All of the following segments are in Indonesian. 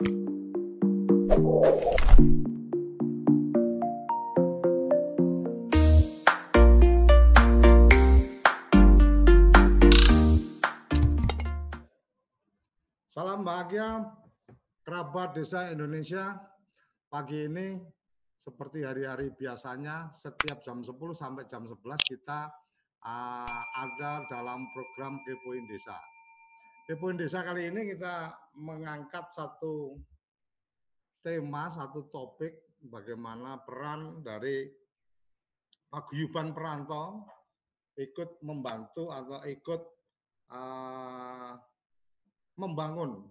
Salam bahagia kerabat desa Indonesia. Pagi ini seperti hari-hari biasanya setiap jam 10 sampai jam 11 kita uh, ada dalam program Kepoin Desa. Kepoin Desa kali ini kita mengangkat satu tema, satu topik bagaimana peran dari paguyuban perantau ikut membantu atau ikut uh, membangun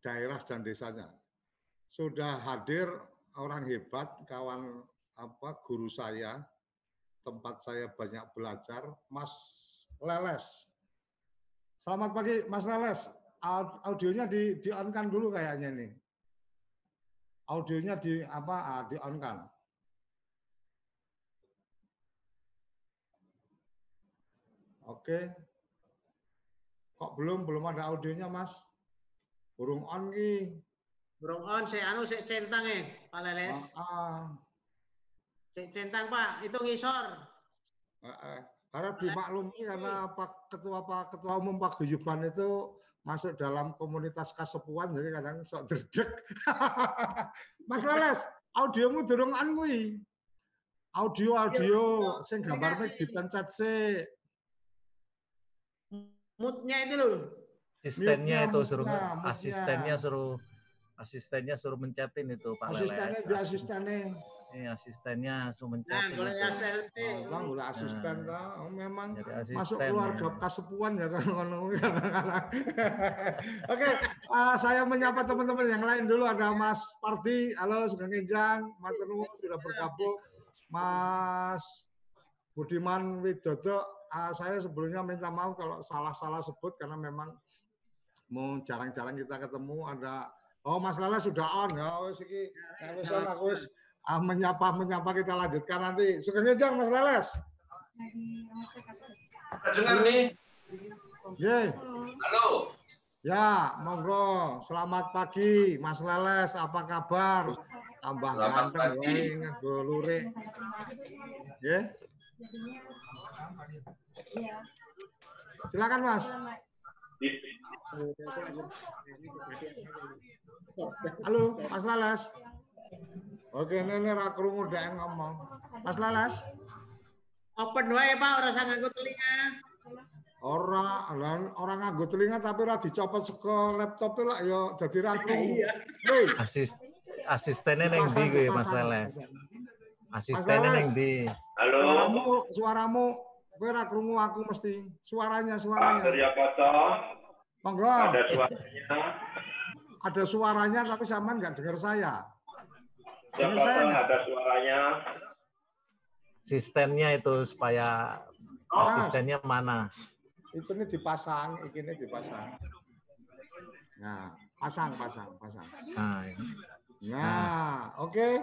daerah dan desanya. Sudah hadir orang hebat, kawan apa guru saya, tempat saya banyak belajar, Mas Leles. Selamat pagi, Mas Leles. Audionya di di on kan dulu kayaknya nih. Audionya di apa? Ah, di on kan. Oke, Kok belum belum ada audionya, Mas? Burung on ki. Burung on, saya anu saya centang eh, Pak Leles. Ah, ah. Saya centang Pak, itu ngisor. Ah, ah. Karena dimaklumi karena Pak Ketua Pak Ketua Umum Pak Guyuban itu masuk dalam komunitas kasepuan jadi kadang sok derdek. Mas Leles, audiomu durung on kuwi. Audio audio sing gambarnya dipencet sih moodnya itu loh. Asistennya itu suruh moodnya. asistennya suruh asistennya suruh mencetin itu Pak Asistennya di asistennya. Ini asistennya suruh mencetin. Nah, boleh asisten. Oh, boleh asisten nah. Oh, memang masuk keluarga ya. kasepuan ya kan Oke, uh, saya menyapa teman-teman yang lain dulu ada Mas Parti, halo Sugeng Injang, Mas sudah bergabung. Mas Budiman Widodo uh, saya sebelumnya minta maaf kalau salah-salah sebut karena memang mau jarang-jarang kita ketemu ada oh Mas Lala sudah on ya wis iki ya, wis on aku wis ah, menyapa menyapa kita lanjutkan nanti. Sugeng Jang Mas Leles. Dengar nih. Ye. Halo. Ya, monggo. Selamat pagi, Mas Leles. Apa kabar? Tambah ganteng, wae nggo lurik. Nggih. Iya. Silakan Mas. Halo, Mas Lalas. Oke, ini ra krungu udah ngomong. Mas Lalas. Open wae, Pak, ora usah nganggo telinga. Ora, lan orang nganggo telinga tapi ora dicopot saka laptop lah ya dadi ra krungu. Asis asistennya neng ndi Mas Lalas? Asistennya neng ndi? Halo. Suaramu, suaramu ora krungu aku mesti. Suaranya, suaranya. Pak Surya Koto. Monggo. Ada suaranya. Ada suaranya tapi sampean nggak dengar saya. Dengar saya enggak? Ada suaranya. Sistemnya itu supaya oh. asistennya mana? Itu nih dipasang, ini dipasang. Nah, pasang, pasang, pasang. Nah, ini. Nah, nah. oke. Okay.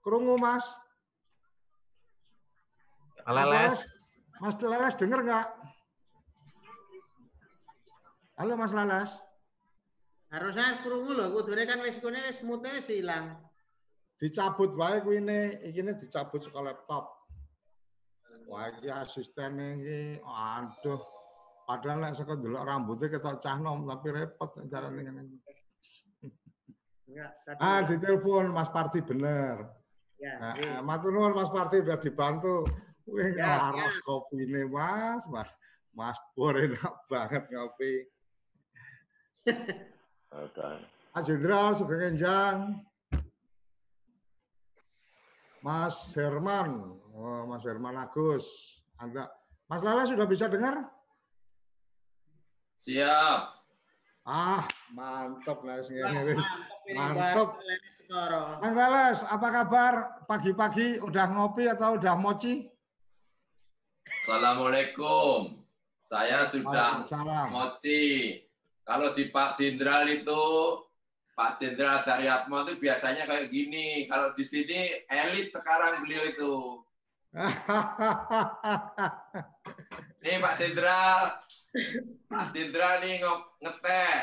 Kerungu, Mas. Aleles. Mas Lalas dengar nggak? Halo Mas Lalas. Harusnya krungu loh, kudune kan wis kene wis mute wis diilang. Dicabut wae kuwi iki dicabut saka laptop. Wah iki asisten iki aduh. Padahal nek saka delok rambutnya ketok cah nom tapi repot carane ngene. Enggak, ah, ditelepon Mas Parti bener. Ya, nah, matur nuwun Mas Parti udah dibantu. Wih, ya, ya. kopi ini mas, mas, mas Pur enak banget ngopi. Okay. Mas Jenderal Sugeng Enjang, Mas Herman, oh, Mas Herman Agus, Anda, Mas Lala sudah bisa dengar? Siap. Ah, mantap lah ini. Mantap. Mas Lales, apa kabar? Pagi-pagi udah ngopi atau udah mochi? Assalamualaikum. Saya sudah moci. Kalau di Pak Jenderal itu, Pak Jenderal dari Atmo itu biasanya kayak gini. Kalau di sini elit sekarang beliau itu. nih Pak Jenderal, Pak Jenderal nih ngeteh.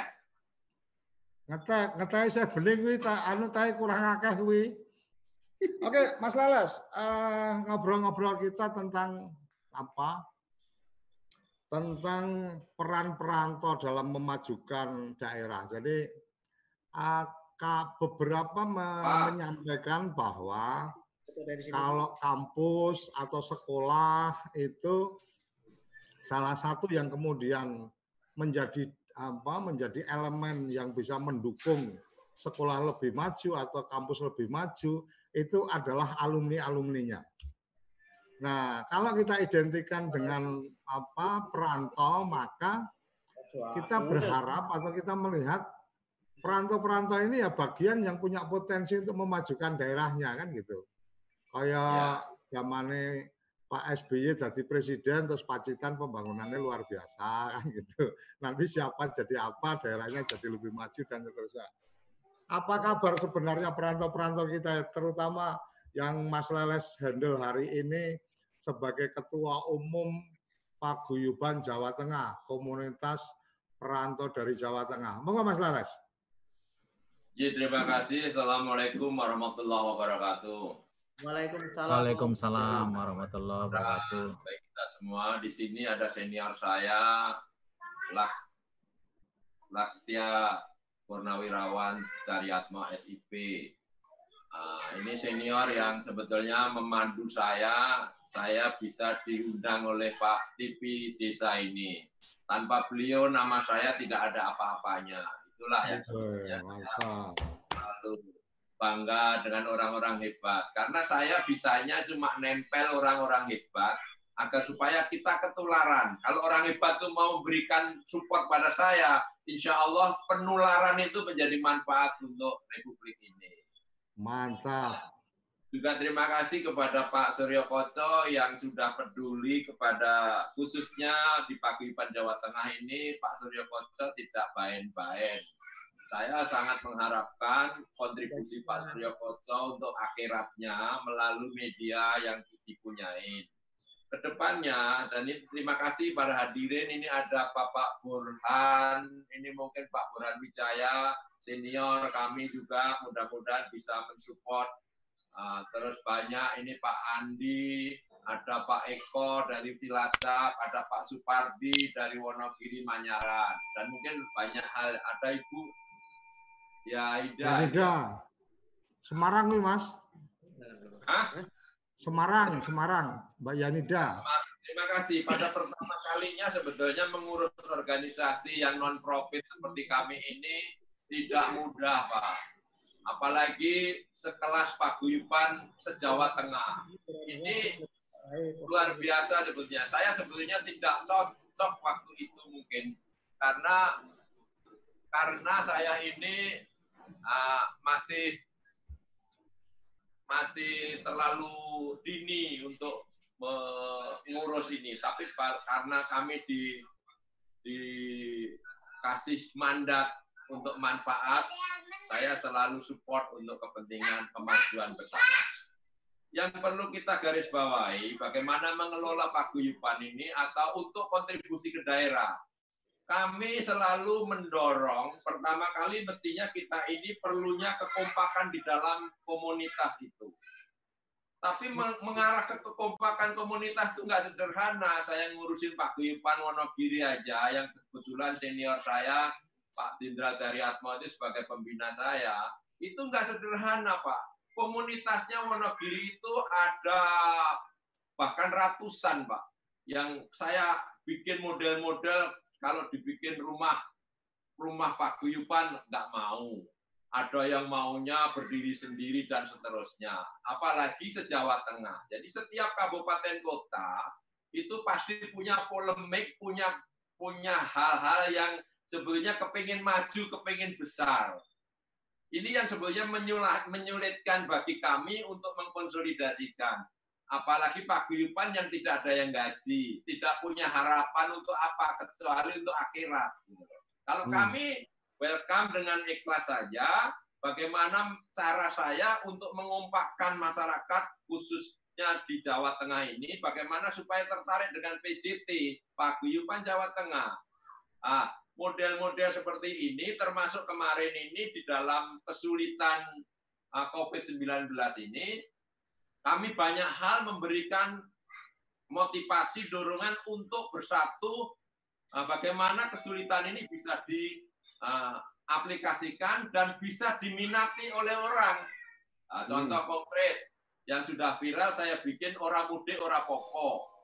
Ngetek, ngetek saya beli kuwi anu tae kurang akeh kuwi. Oke, Mas Leles, eh, ngobrol-ngobrol uh, kita tentang apa? Tentang peran perantau dalam memajukan daerah. Jadi uh, beberapa menyampaikan bahwa kalau kampus atau sekolah itu salah satu yang kemudian menjadi apa menjadi elemen yang bisa mendukung sekolah lebih maju atau kampus lebih maju itu adalah alumni-alumninya. Nah, kalau kita identikan dengan apa perantau, maka kita berharap atau kita melihat perantau-perantau ini ya bagian yang punya potensi untuk memajukan daerahnya kan gitu. Kayak ya. zamannya Pak SBY jadi presiden terus Pacitan pembangunannya luar biasa kan gitu. Nanti siapa jadi apa daerahnya jadi lebih maju dan seterusnya. Apa kabar sebenarnya perantau-perantau kita terutama yang Mas Leles handle hari ini sebagai ketua umum Paguyuban Jawa Tengah, komunitas perantau dari Jawa Tengah. Monggo Mas Leles. Ya, terima kasih. Assalamualaikum warahmatullahi wabarakatuh. Waalaikumsalam. Waalaikumsalam warahmatullahi wabarakatuh. Baik kita semua di sini ada senior saya Laks Lakstia Purnawirawan dari Atma SIP. Nah, ini senior yang sebetulnya memandu saya, saya bisa diundang oleh Pak TV desa ini. Tanpa beliau nama saya tidak ada apa-apanya. Itulah yang sebetulnya. Lalu bangga dengan orang-orang hebat. Karena saya bisanya cuma nempel orang-orang hebat agar supaya kita ketularan. Kalau orang hebat itu mau memberikan support pada saya, insya Allah penularan itu menjadi manfaat untuk Republik ini. Mantap. Juga terima kasih kepada Pak Suryo Koco yang sudah peduli kepada khususnya di Paguyuban Jawa Tengah ini Pak Suryo Koco tidak bain-bain saya sangat mengharapkan kontribusi Pak Suryo Koco untuk akhiratnya melalui media yang dipunyai. Ke depannya, dan ini terima kasih para hadirin, ini ada Bapak Burhan, ini mungkin Pak Burhan Wijaya, senior kami juga mudah-mudahan bisa mensupport. Uh, terus banyak ini Pak Andi, ada Pak Eko dari Cilacap, ada Pak Supardi dari Wonogiri Manyaran, dan mungkin banyak hal. Ada Ibu Ya, Ida. Ya, Ida. Semarang nih, Mas. Hah? Semarang, Semarang. Mbak Yanida. Terima kasih. Pada pertama kalinya sebetulnya mengurus organisasi yang non-profit seperti kami ini tidak mudah, Pak. Apalagi sekelas paguyuban sejawa Tengah. Ini luar biasa sebetulnya. Saya sebetulnya tidak cocok waktu itu mungkin. Karena karena saya ini uh, masih masih terlalu dini untuk mengurus ini. Tapi karena kami di dikasih mandat untuk manfaat, saya selalu support untuk kepentingan kemajuan bersama. Yang perlu kita garis bawahi, bagaimana mengelola paguyuban ini atau untuk kontribusi ke daerah kami selalu mendorong pertama kali mestinya kita ini perlunya kekompakan di dalam komunitas itu. Tapi mengarah ke kekompakan komunitas itu nggak sederhana. Saya ngurusin Pak Guyupan Wonogiri aja, yang kebetulan senior saya, Pak Dindra dari Atmo itu sebagai pembina saya. Itu nggak sederhana, Pak. Komunitasnya Wonogiri itu ada bahkan ratusan, Pak. Yang saya bikin model-model kalau dibikin rumah rumah paguyuban nggak mau. Ada yang maunya berdiri sendiri dan seterusnya. Apalagi sejawa Tengah. Jadi setiap kabupaten kota itu pasti punya polemik, punya punya hal-hal yang sebetulnya kepingin maju, kepingin besar. Ini yang sebetulnya menyulitkan bagi kami untuk mengkonsolidasikan apalagi paguyuban yang tidak ada yang gaji, tidak punya harapan untuk apa kecuali untuk akhirat. Kalau hmm. kami welcome dengan ikhlas saja, bagaimana cara saya untuk mengompakkan masyarakat khususnya di Jawa Tengah ini, bagaimana supaya tertarik dengan PJT, Paguyuban Jawa Tengah. Ah, model-model seperti ini, termasuk kemarin ini di dalam kesulitan uh, COVID-19 ini, kami banyak hal memberikan motivasi, dorongan untuk bersatu, uh, bagaimana kesulitan ini bisa diaplikasikan uh, dan bisa diminati oleh orang. Contoh hmm. konkret yang sudah viral saya bikin orang mudik orang popo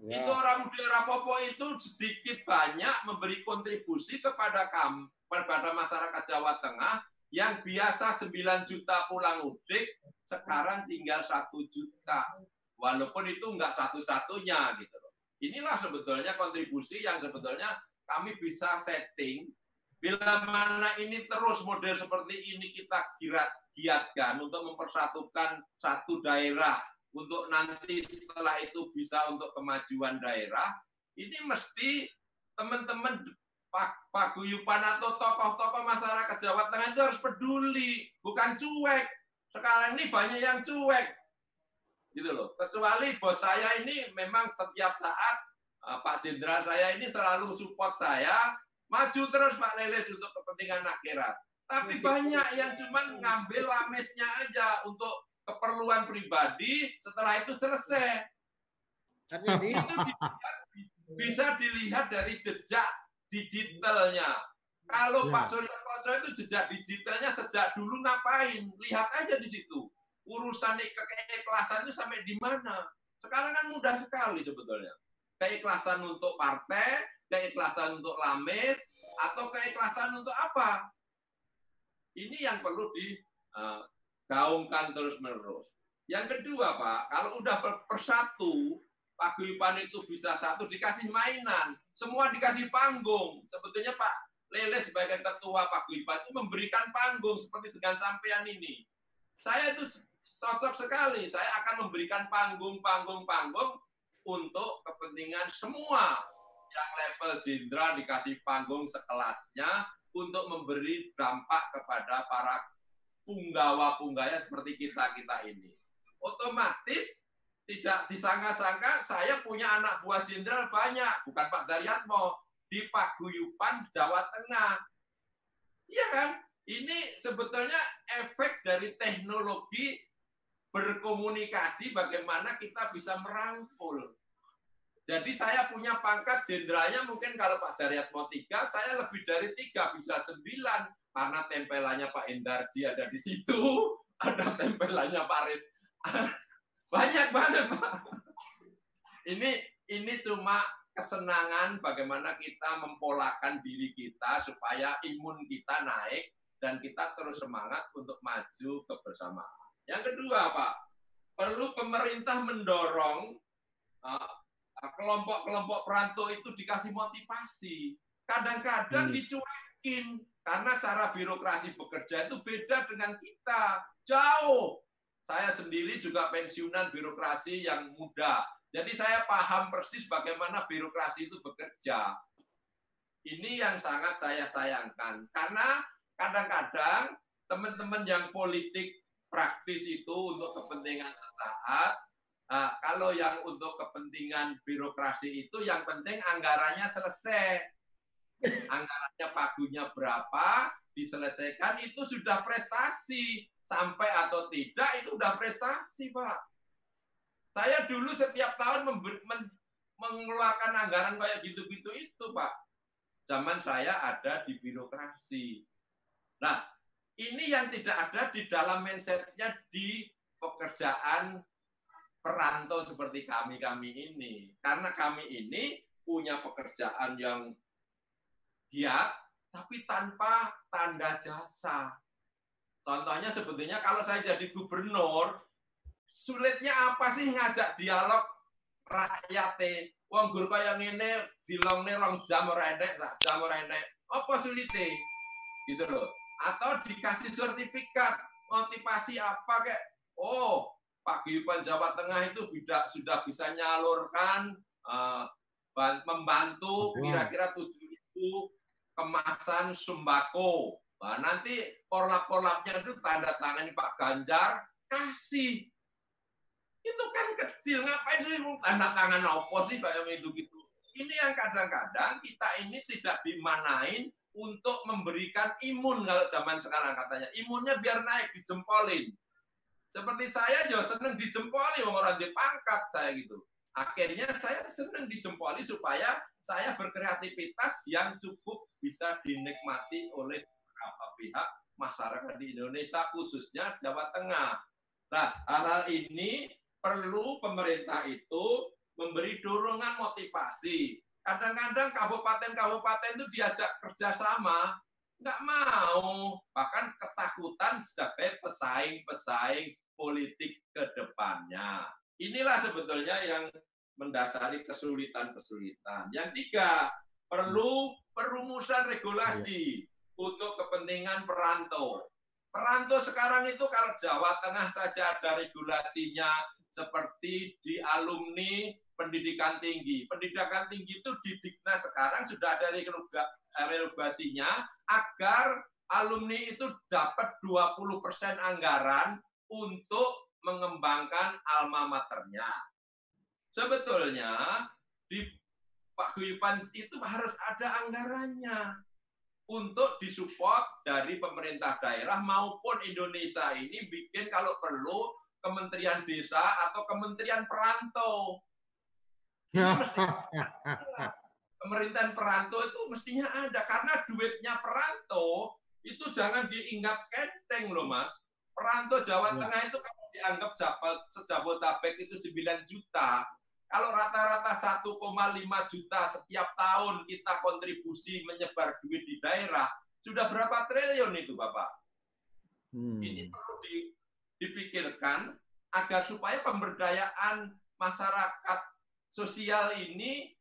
Ya. Itu orang muda Rapopo itu sedikit banyak memberi kontribusi kepada kami, kepada masyarakat Jawa Tengah yang biasa 9 juta pulang mudik, sekarang tinggal satu juta. Walaupun itu enggak satu-satunya gitu loh. Inilah sebetulnya kontribusi yang sebetulnya kami bisa setting bila mana ini terus model seperti ini kita giatkan untuk mempersatukan satu daerah untuk nanti setelah itu bisa untuk kemajuan daerah, ini mesti teman-teman paguyupan atau tokoh-tokoh masyarakat Jawa Tengah itu harus peduli, bukan cuek. Sekarang ini banyak yang cuek. Gitu loh. Kecuali bos saya ini memang setiap saat eh, Pak Jenderal saya ini selalu support saya, maju terus Pak Leles untuk kepentingan akhirat. Tapi banyak yang cuma ngambil lamesnya aja untuk keperluan pribadi, setelah itu selesai. Itu dilihat, bisa dilihat dari jejak digitalnya. Kalau ya. Pak Surya Koco itu jejak digitalnya sejak dulu ngapain? Lihat aja di situ. Urusan keikhlasan itu sampai di mana? Sekarang kan mudah sekali sebetulnya. Keikhlasan untuk partai, keikhlasan untuk lames, atau keikhlasan untuk apa? Ini yang perlu di uh, gaungkan terus-menerus. Yang kedua, Pak, kalau udah persatu, paguyuban itu bisa satu dikasih mainan, semua dikasih panggung. Sebetulnya Pak Lele sebagai ketua paguyuban itu memberikan panggung seperti dengan sampean ini. Saya itu cocok sekali. Saya akan memberikan panggung, panggung, panggung untuk kepentingan semua yang level jenderal dikasih panggung sekelasnya untuk memberi dampak kepada para punggawa-pungganya seperti kita-kita ini. Otomatis tidak disangka-sangka saya punya anak buah jenderal banyak, bukan Pak Daryatmo, di Paguyupan, Jawa Tengah. Iya kan? Ini sebetulnya efek dari teknologi berkomunikasi bagaimana kita bisa merangkul. Jadi saya punya pangkat jenderalnya mungkin kalau Pak Daryatmo tiga, saya lebih dari tiga, bisa sembilan karena tempelannya Pak Endarji ada di situ, ada tempelannya Pak Aris. Banyak banget, Pak. Ini ini cuma kesenangan bagaimana kita mempolakan diri kita supaya imun kita naik dan kita terus semangat untuk maju kebersamaan. Yang kedua, Pak, perlu pemerintah mendorong uh, kelompok-kelompok perantau itu dikasih motivasi. Kadang-kadang hmm. dicuekin karena cara birokrasi bekerja itu beda dengan kita. Jauh. Saya sendiri juga pensiunan birokrasi yang muda. Jadi saya paham persis bagaimana birokrasi itu bekerja. Ini yang sangat saya sayangkan. Karena kadang-kadang teman-teman yang politik praktis itu untuk kepentingan sesaat, nah, kalau yang untuk kepentingan birokrasi itu yang penting anggarannya selesai anggarannya pagunya berapa, diselesaikan, itu sudah prestasi. Sampai atau tidak, itu sudah prestasi, Pak. Saya dulu setiap tahun men mengeluarkan anggaran kayak gitu-gitu itu, Pak. Zaman saya ada di birokrasi. Nah, ini yang tidak ada di dalam mindsetnya di pekerjaan perantau seperti kami-kami ini. Karena kami ini punya pekerjaan yang giat tapi tanpa tanda jasa. Contohnya sebetulnya kalau saya jadi gubernur, sulitnya apa sih ngajak dialog rakyat Wong guru kaya ngene dilongne rong jam ora enek, sak jam ora enek. Apa sulite? Gitu loh. Atau dikasih sertifikat motivasi apa kayak oh Pak Guyuban Jawa Tengah itu tidak sudah bisa nyalurkan uh, membantu kira-kira tujuh ribu kemasan sembako. Nah, nanti porlap-porlapnya itu tanda tangan Pak Ganjar, kasih. Itu kan kecil, ngapain sih tanda tangan opo sih kayak gitu. Ini yang kadang-kadang kita ini tidak dimanain untuk memberikan imun kalau zaman sekarang katanya. Imunnya biar naik, dijempolin. Seperti saya juga senang dijempoli orang dipangkat saya gitu. Akhirnya saya senang dijempoli supaya saya berkreativitas yang cukup bisa dinikmati oleh beberapa pihak masyarakat di Indonesia khususnya Jawa Tengah. Nah, hal-hal ini perlu pemerintah itu memberi dorongan motivasi. Kadang-kadang kabupaten-kabupaten itu diajak kerjasama, nggak mau. Bahkan ketakutan sebagai pesaing-pesaing politik ke depannya. Inilah sebetulnya yang mendasari kesulitan-kesulitan. Yang tiga, perlu perumusan regulasi untuk kepentingan perantau. Perantau sekarang itu kalau Jawa Tengah saja ada regulasinya seperti di alumni pendidikan tinggi. Pendidikan tinggi itu di Dikna sekarang sudah ada regulasinya agar alumni itu dapat 20% anggaran untuk mengembangkan alma maternya. Sebetulnya di Pak Guyupan itu harus ada anggarannya untuk disupport dari pemerintah daerah maupun Indonesia ini bikin kalau perlu Kementerian Desa atau Kementerian Perantau. Pemerintahan perantau itu mestinya ada karena duitnya perantau itu jangan diingat kenteng loh mas. Perantau Jawa ya. Tengah itu kalau dianggap jabat sejabotabek itu 9 juta, kalau rata-rata 1,5 juta setiap tahun kita kontribusi menyebar duit di daerah, sudah berapa triliun itu Bapak? Hmm. Ini perlu di, dipikirkan agar supaya pemberdayaan masyarakat sosial ini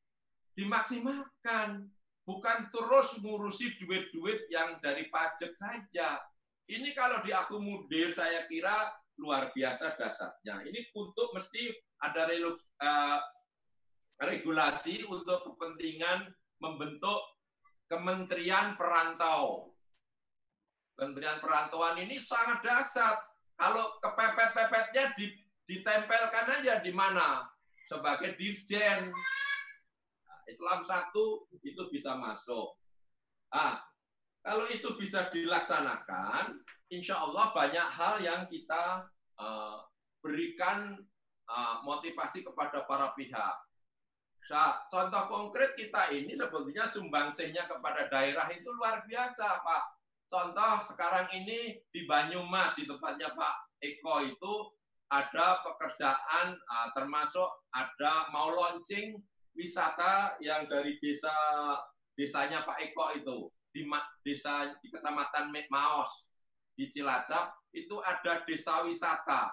dimaksimalkan. Bukan terus ngurusi duit-duit yang dari pajak saja. Ini kalau diakomodir saya kira luar biasa dasarnya. Ini untuk mesti ada uh, regulasi untuk kepentingan membentuk Kementerian Perantau. Kementerian Perantauan ini sangat dasar. Kalau kepepet-pepetnya ditempelkan aja di mana? Sebagai dirjen. Nah, Islam satu itu bisa masuk. Ah, kalau itu bisa dilaksanakan, insya Allah banyak hal yang kita uh, berikan uh, motivasi kepada para pihak. Nah, contoh konkret kita ini sebetulnya sumbangsihnya kepada daerah itu luar biasa, Pak. Contoh sekarang ini di Banyumas, di tempatnya Pak Eko itu ada pekerjaan uh, termasuk ada mau launching wisata yang dari desa desanya Pak Eko itu di desa di kecamatan Maos di Cilacap itu ada desa wisata.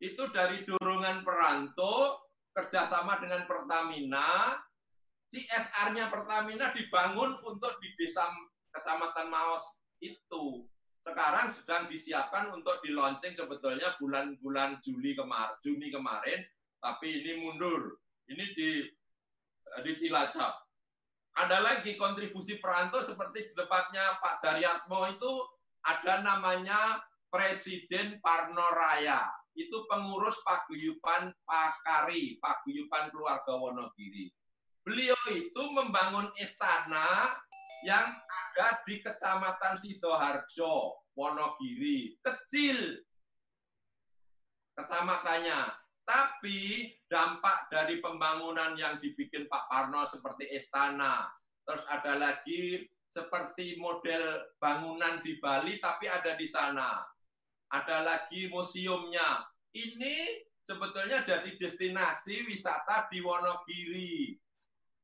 Itu dari dorongan perantau kerjasama dengan Pertamina, CSR-nya Pertamina dibangun untuk di desa kecamatan Maos itu. Sekarang sedang disiapkan untuk di launching sebetulnya bulan-bulan Juli kemarin, Juni kemarin, tapi ini mundur. Ini di di Cilacap ada lagi kontribusi perantau seperti di tempatnya Pak Daryatmo itu ada namanya Presiden Parno Raya. Itu pengurus Paguyupan Pakari, Paguyupan Keluarga Wonogiri. Beliau itu membangun istana yang ada di Kecamatan Sidoarjo, Wonogiri. Kecil kecamatannya. Tapi dampak dari pembangunan yang dibikin Pak Parno seperti istana, terus ada lagi seperti model bangunan di Bali tapi ada di sana. Ada lagi museumnya. Ini sebetulnya jadi destinasi wisata di Wonogiri.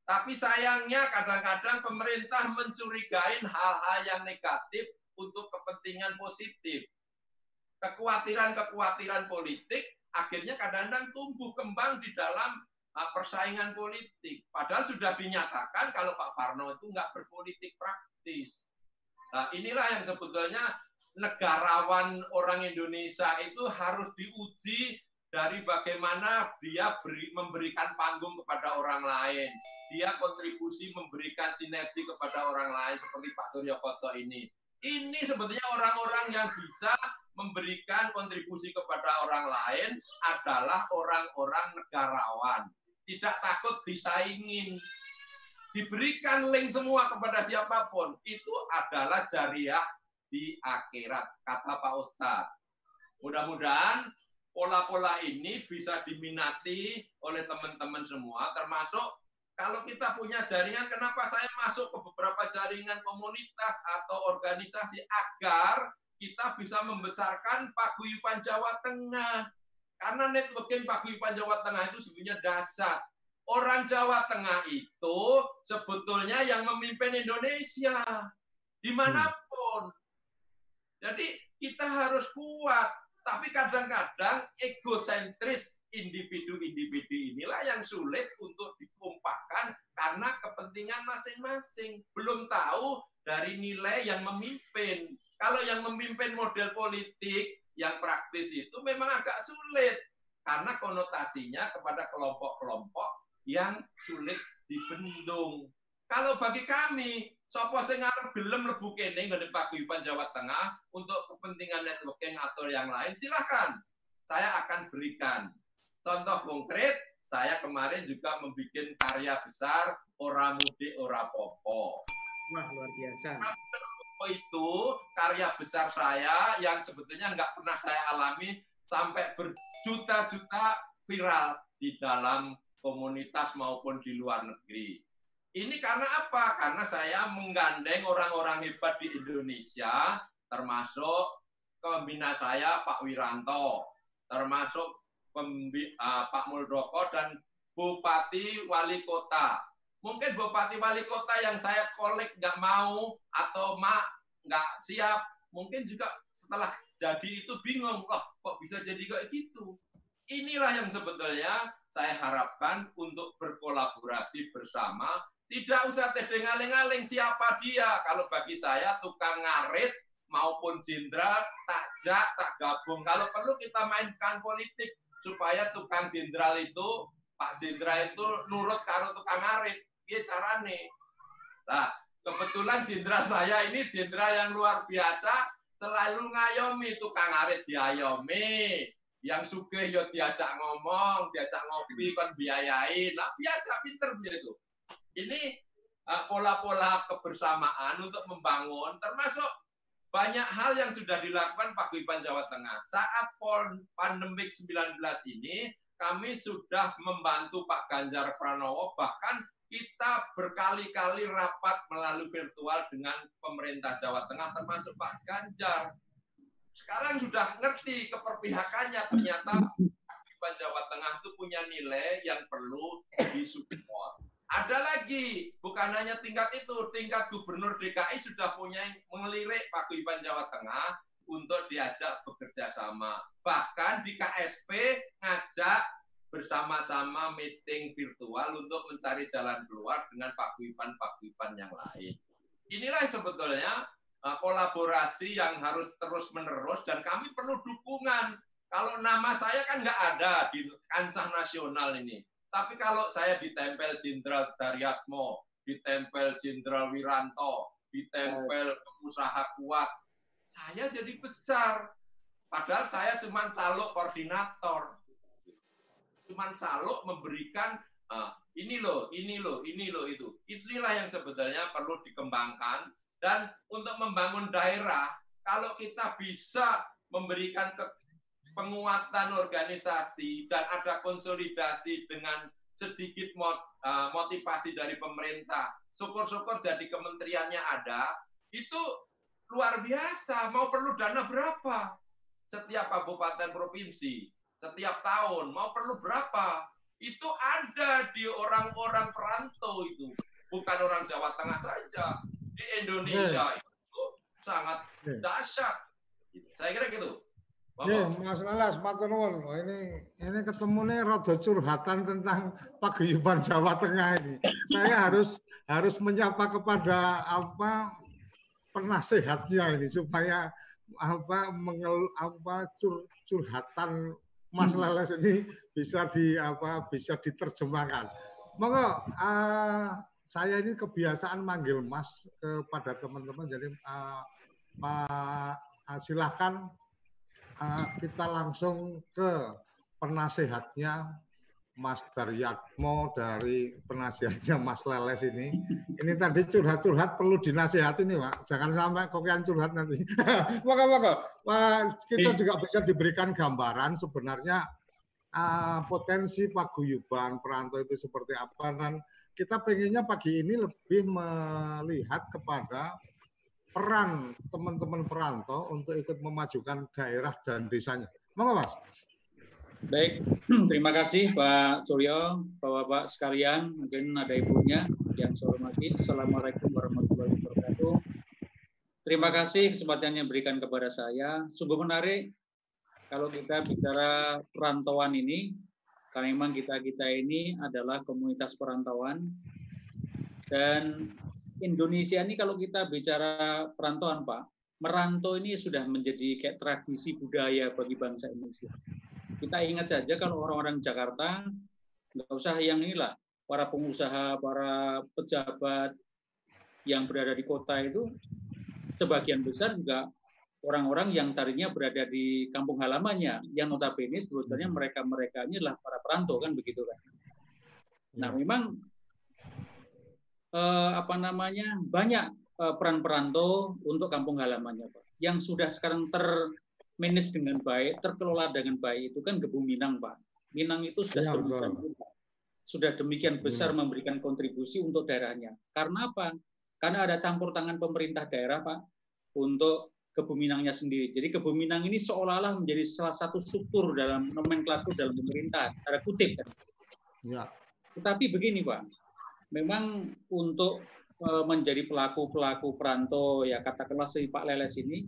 Tapi sayangnya kadang-kadang pemerintah mencurigai hal-hal yang negatif untuk kepentingan positif. Kekhawatiran-kekhawatiran politik akhirnya kadang-kadang tumbuh kembang di dalam uh, persaingan politik. Padahal sudah dinyatakan kalau Pak Parno itu nggak berpolitik praktis. Nah, inilah yang sebetulnya negarawan orang Indonesia itu harus diuji dari bagaimana dia beri, memberikan panggung kepada orang lain. Dia kontribusi memberikan sinergi kepada orang lain seperti Pak Suryo Koco ini. Ini sebetulnya orang-orang yang bisa memberikan kontribusi kepada orang lain adalah orang-orang negarawan. Tidak takut disaingin. diberikan link semua kepada siapa pun. Itu adalah jariah di akhirat, kata Pak Ustadz. Mudah-mudahan pola-pola ini bisa diminati oleh teman-teman semua, termasuk kalau kita punya jaringan, kenapa saya masuk ke beberapa jaringan komunitas atau organisasi agar kita bisa membesarkan paguyuban Jawa Tengah. Karena networking paguyuban Jawa Tengah itu sebenarnya dasar. Orang Jawa Tengah itu sebetulnya yang memimpin Indonesia di mana pun. Jadi kita harus kuat. Tapi kadang-kadang egosentris individu-individu inilah yang sulit untuk ditumpahkan karena kepentingan masing-masing. Belum tahu dari nilai yang memimpin. Kalau yang memimpin model politik yang praktis itu memang agak sulit karena konotasinya kepada kelompok-kelompok yang sulit dibendung. Kalau bagi kami, sopo sing arep gelem lebu kene ngene paguyuban Jawa Tengah untuk kepentingan networking atau yang lain, silahkan. Saya akan berikan Contoh konkret, saya kemarin juga membuat karya besar Ora Mudik Ora Popo. Wah, luar biasa. Itu karya besar saya yang sebetulnya nggak pernah saya alami sampai berjuta-juta viral di dalam komunitas maupun di luar negeri. Ini karena apa? Karena saya menggandeng orang-orang hebat di Indonesia, termasuk pembina saya Pak Wiranto, termasuk Pembi, uh, Pak Muldoko dan Bupati Wali Kota. Mungkin Bupati Wali Kota yang saya kolek nggak mau atau mak nggak siap, mungkin juga setelah jadi itu bingung, loh kok bisa jadi kayak gitu. Inilah yang sebetulnya saya harapkan untuk berkolaborasi bersama. Tidak usah tedengaling-aling siapa dia. Kalau bagi saya tukang ngarit maupun jenderal tak tak gabung. Kalau perlu kita mainkan politik supaya tukang jenderal itu Pak Jenderal itu nurut karo tukang arit. Iya carane. Nah, kebetulan jenderal saya ini jenderal yang luar biasa, selalu ngayomi tukang arit diayomi. Yang suka ya diajak ngomong, diajak ngopi, kan biayain. Nah, biasa pinter dia itu. Ini uh, pola-pola kebersamaan untuk membangun, termasuk banyak hal yang sudah dilakukan Pak Guyuban Jawa Tengah. Saat pandemik 19 ini, kami sudah membantu Pak Ganjar Pranowo, bahkan kita berkali-kali rapat melalui virtual dengan pemerintah Jawa Tengah, termasuk Pak Ganjar. Sekarang sudah ngerti keperpihakannya, ternyata Pak Jawa Tengah itu punya nilai yang perlu disupport. Ada lagi, bukan hanya tingkat itu, tingkat gubernur DKI sudah punya mengelirik Paguyuban Jawa Tengah untuk diajak bekerja sama. Bahkan di KSP ngajak bersama-sama meeting virtual untuk mencari jalan keluar dengan paguyuban-paguyuban yang lain. Inilah sebetulnya uh, kolaborasi yang harus terus-menerus dan kami perlu dukungan. Kalau nama saya kan nggak ada di kancah nasional ini. Tapi kalau saya ditempel Jenderal Daryatmo, ditempel Jenderal Wiranto, ditempel pengusaha kuat, saya jadi besar. Padahal saya cuma calok koordinator. Cuma calok memberikan uh, ini loh, ini loh, ini loh itu. Inilah yang sebetulnya perlu dikembangkan dan untuk membangun daerah kalau kita bisa memberikan penguatan organisasi dan ada konsolidasi dengan sedikit uh, motivasi dari pemerintah, syukur-syukur jadi kementeriannya ada, itu luar biasa. Mau perlu dana berapa? Setiap kabupaten provinsi, setiap tahun, mau perlu berapa? Itu ada di orang-orang perantau itu. Bukan orang Jawa Tengah saja. Di Indonesia itu sangat dahsyat. Saya kira gitu. Ya, Mas Lalas, matur nuwun. Ini ini ketemu nih rada curhatan tentang paguyuban Jawa Tengah ini. Saya harus harus menyapa kepada apa penasehatnya ini supaya apa mengel apa cur, curhatan Mas hmm. Lalas ini bisa di apa bisa diterjemahkan. Monggo uh, saya ini kebiasaan manggil Mas kepada teman-teman jadi uh, Pak uh, silahkan uh, kita langsung ke penasehatnya Mas Daryatmo dari penasihatnya Mas Leles ini. Ini tadi curhat-curhat perlu dinasihati nih Pak. Jangan sampai kokian curhat nanti. maka maka kita juga bisa diberikan gambaran sebenarnya uh, potensi paguyuban perantau itu seperti apa dan kita pengennya pagi ini lebih melihat kepada peran teman-teman perantau untuk ikut memajukan daerah dan desanya. Monggo Mas. Baik, terima kasih Pak Suryo, Bapak-Bapak sekalian, mungkin ada ibunya yang saya hormati. Assalamualaikum warahmatullahi wabarakatuh. Terima kasih kesempatan yang berikan kepada saya. Sungguh menarik kalau kita bicara perantauan ini, karena memang kita-kita ini adalah komunitas perantauan. Dan Indonesia ini kalau kita bicara perantauan Pak, merantau ini sudah menjadi kayak tradisi budaya bagi bangsa Indonesia kita ingat saja kalau orang-orang Jakarta, nggak usah yang inilah, para pengusaha, para pejabat yang berada di kota itu, sebagian besar juga orang-orang yang tadinya berada di kampung halamannya, yang notabene sebetulnya hmm. mereka-mereka ini adalah para perantau kan begitu kan. Nah ya. memang eh, apa namanya banyak eh, peran perantau untuk kampung halamannya Pak, yang sudah sekarang ter manage dengan baik, terkelola dengan baik itu kan Gebu Minang, Pak. Minang itu sudah ya, demikian, sudah demikian besar ya. memberikan kontribusi untuk daerahnya. Karena apa? Karena ada campur tangan pemerintah daerah, Pak, untuk Kebu Minangnya sendiri. Jadi Kebu Minang ini seolah-olah menjadi salah satu struktur dalam nomenklatur dalam pemerintah, ada kutip kan. Ya. Tetapi begini, Pak. Memang untuk eh, menjadi pelaku-pelaku perantau ya katakanlah si Pak Leles ini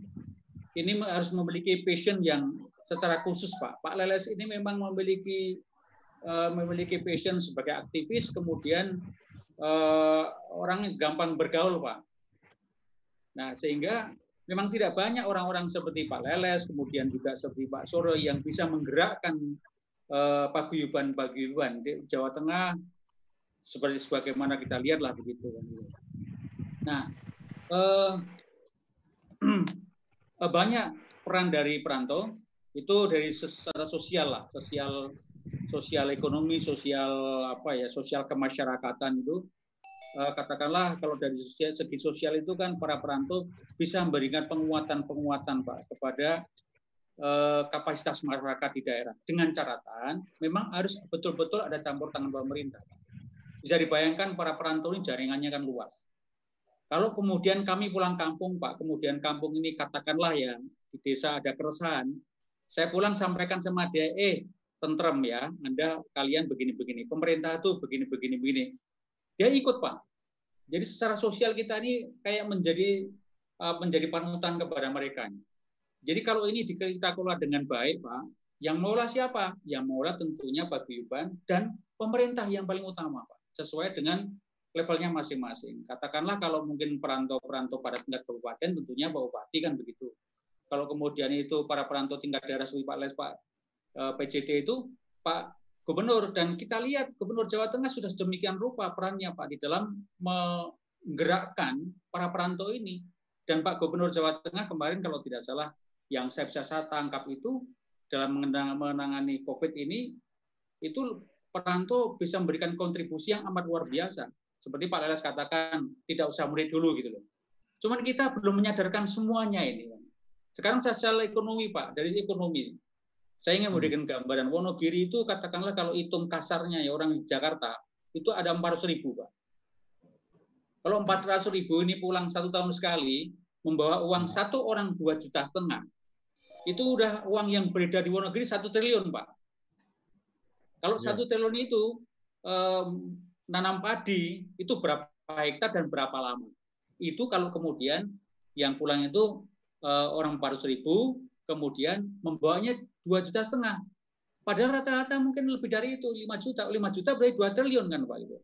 ini harus memiliki passion yang secara khusus Pak. Pak Leles ini memang memiliki uh, memiliki passion sebagai aktivis, kemudian uh, orang gampang bergaul Pak. Nah sehingga memang tidak banyak orang-orang seperti Pak Leles, kemudian juga seperti Pak Soro yang bisa menggerakkan uh, paguyuban-paguyuban di Jawa Tengah seperti sebagaimana kita lihatlah begitu. Nah, uh, banyak peran dari perantau itu dari secara sosial lah, sosial sosial ekonomi, sosial apa ya, sosial kemasyarakatan itu. Eh, katakanlah kalau dari segi sosial itu kan para perantau bisa memberikan penguatan-penguatan Pak kepada eh, kapasitas masyarakat di daerah. Dengan catatan memang harus betul-betul ada campur tangan pemerintah. Bisa dibayangkan para perantau ini jaringannya kan luas kalau kemudian kami pulang kampung, Pak, kemudian kampung ini katakanlah ya di desa ada keresahan, saya pulang sampaikan sama dia, eh tentrem ya, Anda kalian begini-begini, pemerintah itu begini-begini begini. Dia ikut, Pak. Jadi secara sosial kita ini kayak menjadi uh, menjadi panutan kepada mereka. Jadi kalau ini kita kelola dengan baik, Pak, yang maulah siapa? Yang maulah tentunya Pak Guyuban dan pemerintah yang paling utama, Pak. Sesuai dengan levelnya masing-masing. Katakanlah kalau mungkin perantau-perantau pada tingkat kabupaten, tentunya Pak Bupati kan begitu. Kalau kemudian itu para perantau tingkat daerah seperti Pak Les, Pak eh, PJD itu Pak Gubernur dan kita lihat Gubernur Jawa Tengah sudah sedemikian rupa perannya Pak di dalam menggerakkan para perantau ini dan Pak Gubernur Jawa Tengah kemarin kalau tidak salah yang saya bisa saya tangkap itu dalam menangani COVID ini itu perantau bisa memberikan kontribusi yang amat luar biasa seperti Pak Leles katakan, tidak usah murid dulu gitu loh. Cuman kita belum menyadarkan semuanya ini. Sekarang sosial ekonomi Pak, dari ekonomi. Saya ingin memberikan gambaran. Wonogiri itu katakanlah kalau hitung kasarnya ya orang di Jakarta, itu ada 400 ribu Pak. Kalau 400 ribu ini pulang satu tahun sekali, membawa uang satu orang dua juta setengah, itu udah uang yang beredar di Wonogiri satu triliun Pak. Kalau ya. satu triliun itu nanam padi itu berapa hektar dan berapa lama. Itu kalau kemudian yang pulang itu uh, orang 400 ribu, kemudian membawanya dua juta setengah. Padahal rata-rata mungkin lebih dari itu, 5 juta. 5 juta berarti 2 triliun kan Pak Ibu.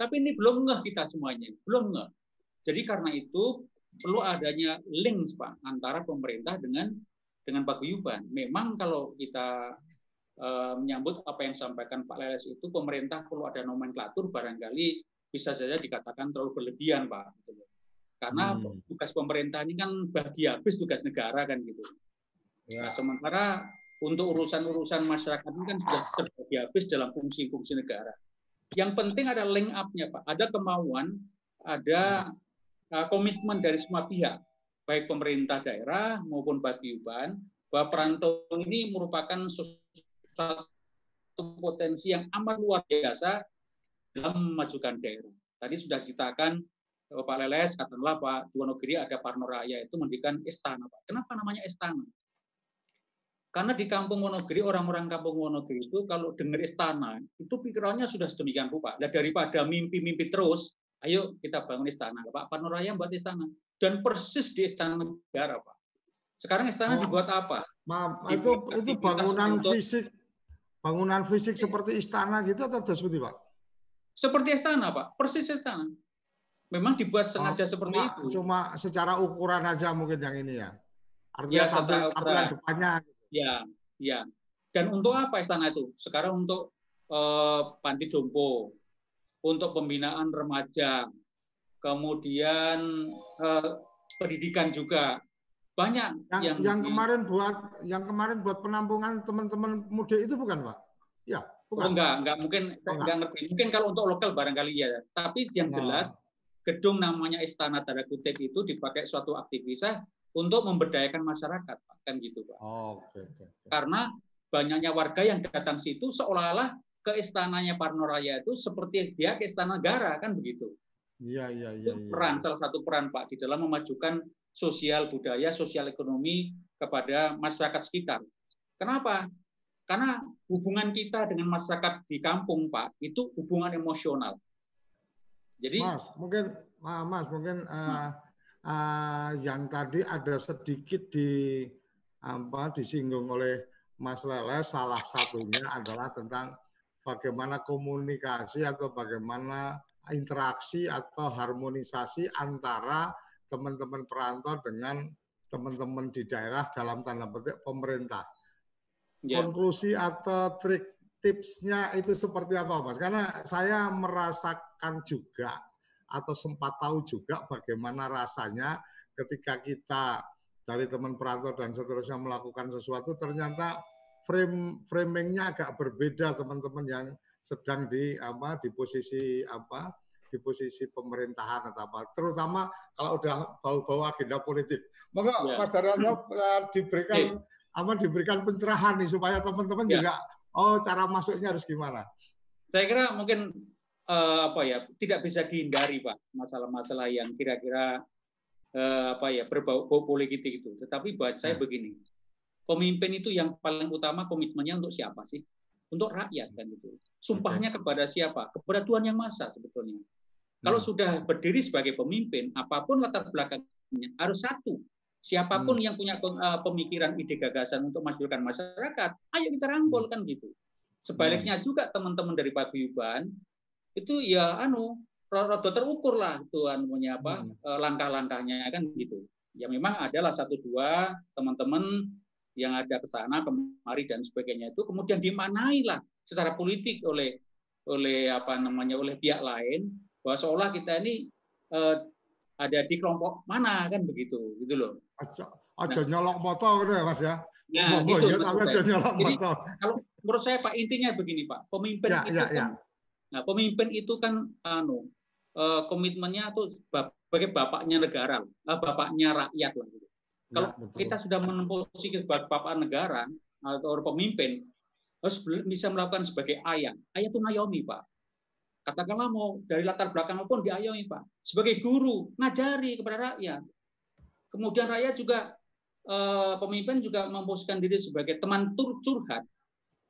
Tapi ini belum ngeh kita semuanya, belum ngeh. Jadi karena itu perlu adanya link Pak antara pemerintah dengan dengan paguyuban. Memang kalau kita Eh, menyambut apa yang disampaikan Pak Leles itu pemerintah perlu ada nomenklatur barangkali bisa saja dikatakan terlalu berlebihan Pak gitu karena hmm. tugas pemerintah ini kan bagi habis tugas negara kan gitu ya. nah, sementara untuk urusan-urusan masyarakat ini kan sudah terbagi habis dalam fungsi-fungsi negara. Yang penting ada link up-nya, Pak. Ada kemauan, ada uh, komitmen dari semua pihak, baik pemerintah daerah maupun paguyuban, bahwa perantau ini merupakan suatu potensi yang amat luar biasa dalam memajukan daerah. Tadi sudah ceritakan Pak Leles, katakanlah Pak Diwonogiri ada Parno Raya itu mendirikan istana. Pak. Kenapa namanya istana? Karena di kampung Wonogiri, orang-orang kampung Wonogiri itu kalau dengar istana, itu pikirannya sudah sedemikian rupa. Nah, daripada mimpi-mimpi terus, ayo kita bangun istana. Pak Parno Raya buat istana. Dan persis di istana negara, Pak. Sekarang istana oh, dibuat apa? Maaf, itu itu bangunan untuk, fisik bangunan fisik seperti istana gitu atau seperti Pak? Seperti istana, Pak. Persis istana. Memang dibuat sengaja oh, seperti cuma, itu. Cuma secara ukuran aja mungkin yang ini ya. Artinya ya, tampil, tampilan depannya. Ya, ya. Dan untuk apa istana itu? Sekarang untuk eh, panti jompo, untuk pembinaan remaja, kemudian eh, pendidikan juga banyak yang yang, yang kemarin buat yang kemarin buat penampungan teman-teman muda itu bukan pak? Ya, bukan. Oh, enggak, enggak mungkin oh, enggak. enggak ngerti. Mungkin kalau untuk lokal barangkali ya. Tapi yang nah. jelas gedung namanya Istana Tanda Kutip itu dipakai suatu aktivitas untuk memberdayakan masyarakat, kan gitu, Pak. Oh, okay, okay. Karena banyaknya warga yang datang situ seolah-olah ke istananya Parno Raya itu seperti dia ke istana negara, kan begitu. Iya, iya, iya. iya. Peran salah satu peran Pak di dalam memajukan sosial budaya, sosial ekonomi kepada masyarakat sekitar. Kenapa? Karena hubungan kita dengan masyarakat di kampung, Pak, itu hubungan emosional. Jadi Mas, mungkin Mas mungkin uh, uh, yang tadi ada sedikit di apa disinggung oleh Mas Lele salah satunya adalah tentang bagaimana komunikasi atau bagaimana interaksi atau harmonisasi antara teman-teman perantau dengan teman-teman di daerah dalam tanda petik pemerintah. Yeah. Konklusi atau trik tipsnya itu seperti apa, Mas? Karena saya merasakan juga atau sempat tahu juga bagaimana rasanya ketika kita dari teman perantau dan seterusnya melakukan sesuatu ternyata frame framingnya agak berbeda teman-teman yang sedang di apa di posisi apa di posisi pemerintahan atau apa terutama kalau udah bau-bau agenda politik maka ya. Mas Daryono uh, diberikan ya. apa diberikan pencerahan nih supaya teman-teman ya. juga oh cara masuknya harus gimana? Saya kira mungkin uh, apa ya tidak bisa dihindari pak masalah-masalah yang kira-kira uh, apa ya berbau politik itu. Tetapi buat saya hmm. begini, pemimpin itu yang paling utama komitmennya untuk siapa sih? Untuk rakyat kan itu. Sumpahnya kepada siapa? Kepada Tuhan yang Maha sebetulnya. Kalau hmm. sudah berdiri sebagai pemimpin, apa pun latar belakangnya harus satu. Siapa pun hmm. yang punya eh, pemikiran, ide, gagasan untuk majukan masyarakat, ayo kita rangkul kan gitu. Sebaliknya hmm. juga teman-teman dari paguyuban itu ya anu rada terukur lah tuan punya apa hmm. Eh, langkah-langkahnya kan gitu. Ya memang adalah satu dua teman-teman yang ada ke sana kemari dan sebagainya itu kemudian dimanai lah secara politik oleh oleh apa namanya oleh pihak lain bahwa seolah kita ini eh, ada di kelompok mana kan begitu gitu loh. Aja, aja nah, nyolok motor gitu ya Mas ya. Nah, gitu, ya, tapi aja nyolok Jadi, motor. Kalau menurut saya Pak intinya begini Pak, pemimpin ya, itu ya, kan, ya. nah pemimpin itu kan anu uh, komitmennya tuh sebagai bapaknya negara, uh, bapaknya rakyat lah gitu. Ya, Kalau ya, kita sudah menempuh posisi sebagai bapak negara atau pemimpin harus bisa melakukan sebagai ayah. Ayah itu ngayomi Pak katakanlah mau dari latar belakang maupun diayomi Pak, sebagai guru ngajari kepada rakyat. Kemudian rakyat juga eh, pemimpin juga memposisikan diri sebagai teman tur curhat.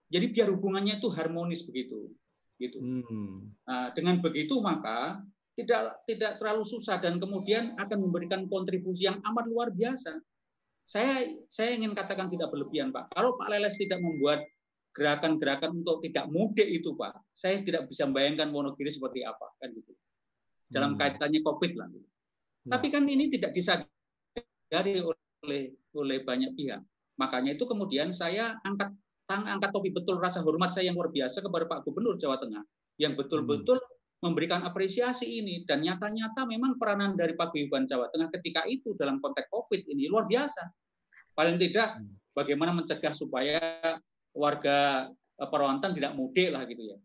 Jadi biar hubungannya itu harmonis begitu, gitu. Hmm. Nah, dengan begitu maka tidak tidak terlalu susah dan kemudian akan memberikan kontribusi yang amat luar biasa. Saya saya ingin katakan tidak berlebihan Pak. Kalau Pak Leles tidak membuat gerakan-gerakan untuk tidak mudik itu Pak, saya tidak bisa membayangkan Wonogiri seperti apa kan gitu. Dalam hmm. kaitannya Covid lah. Gitu. Hmm. Tapi kan ini tidak disadari oleh oleh banyak pihak. Makanya itu kemudian saya angkat tang angkat topi betul rasa hormat saya yang luar biasa kepada Pak Gubernur Jawa Tengah yang betul-betul hmm. memberikan apresiasi ini dan nyata-nyata memang peranan dari Pak Gubernur Jawa Tengah ketika itu dalam konteks Covid ini luar biasa. Paling tidak hmm. bagaimana mencegah supaya warga eh, Perwantan tidak mudik lah gitu ya.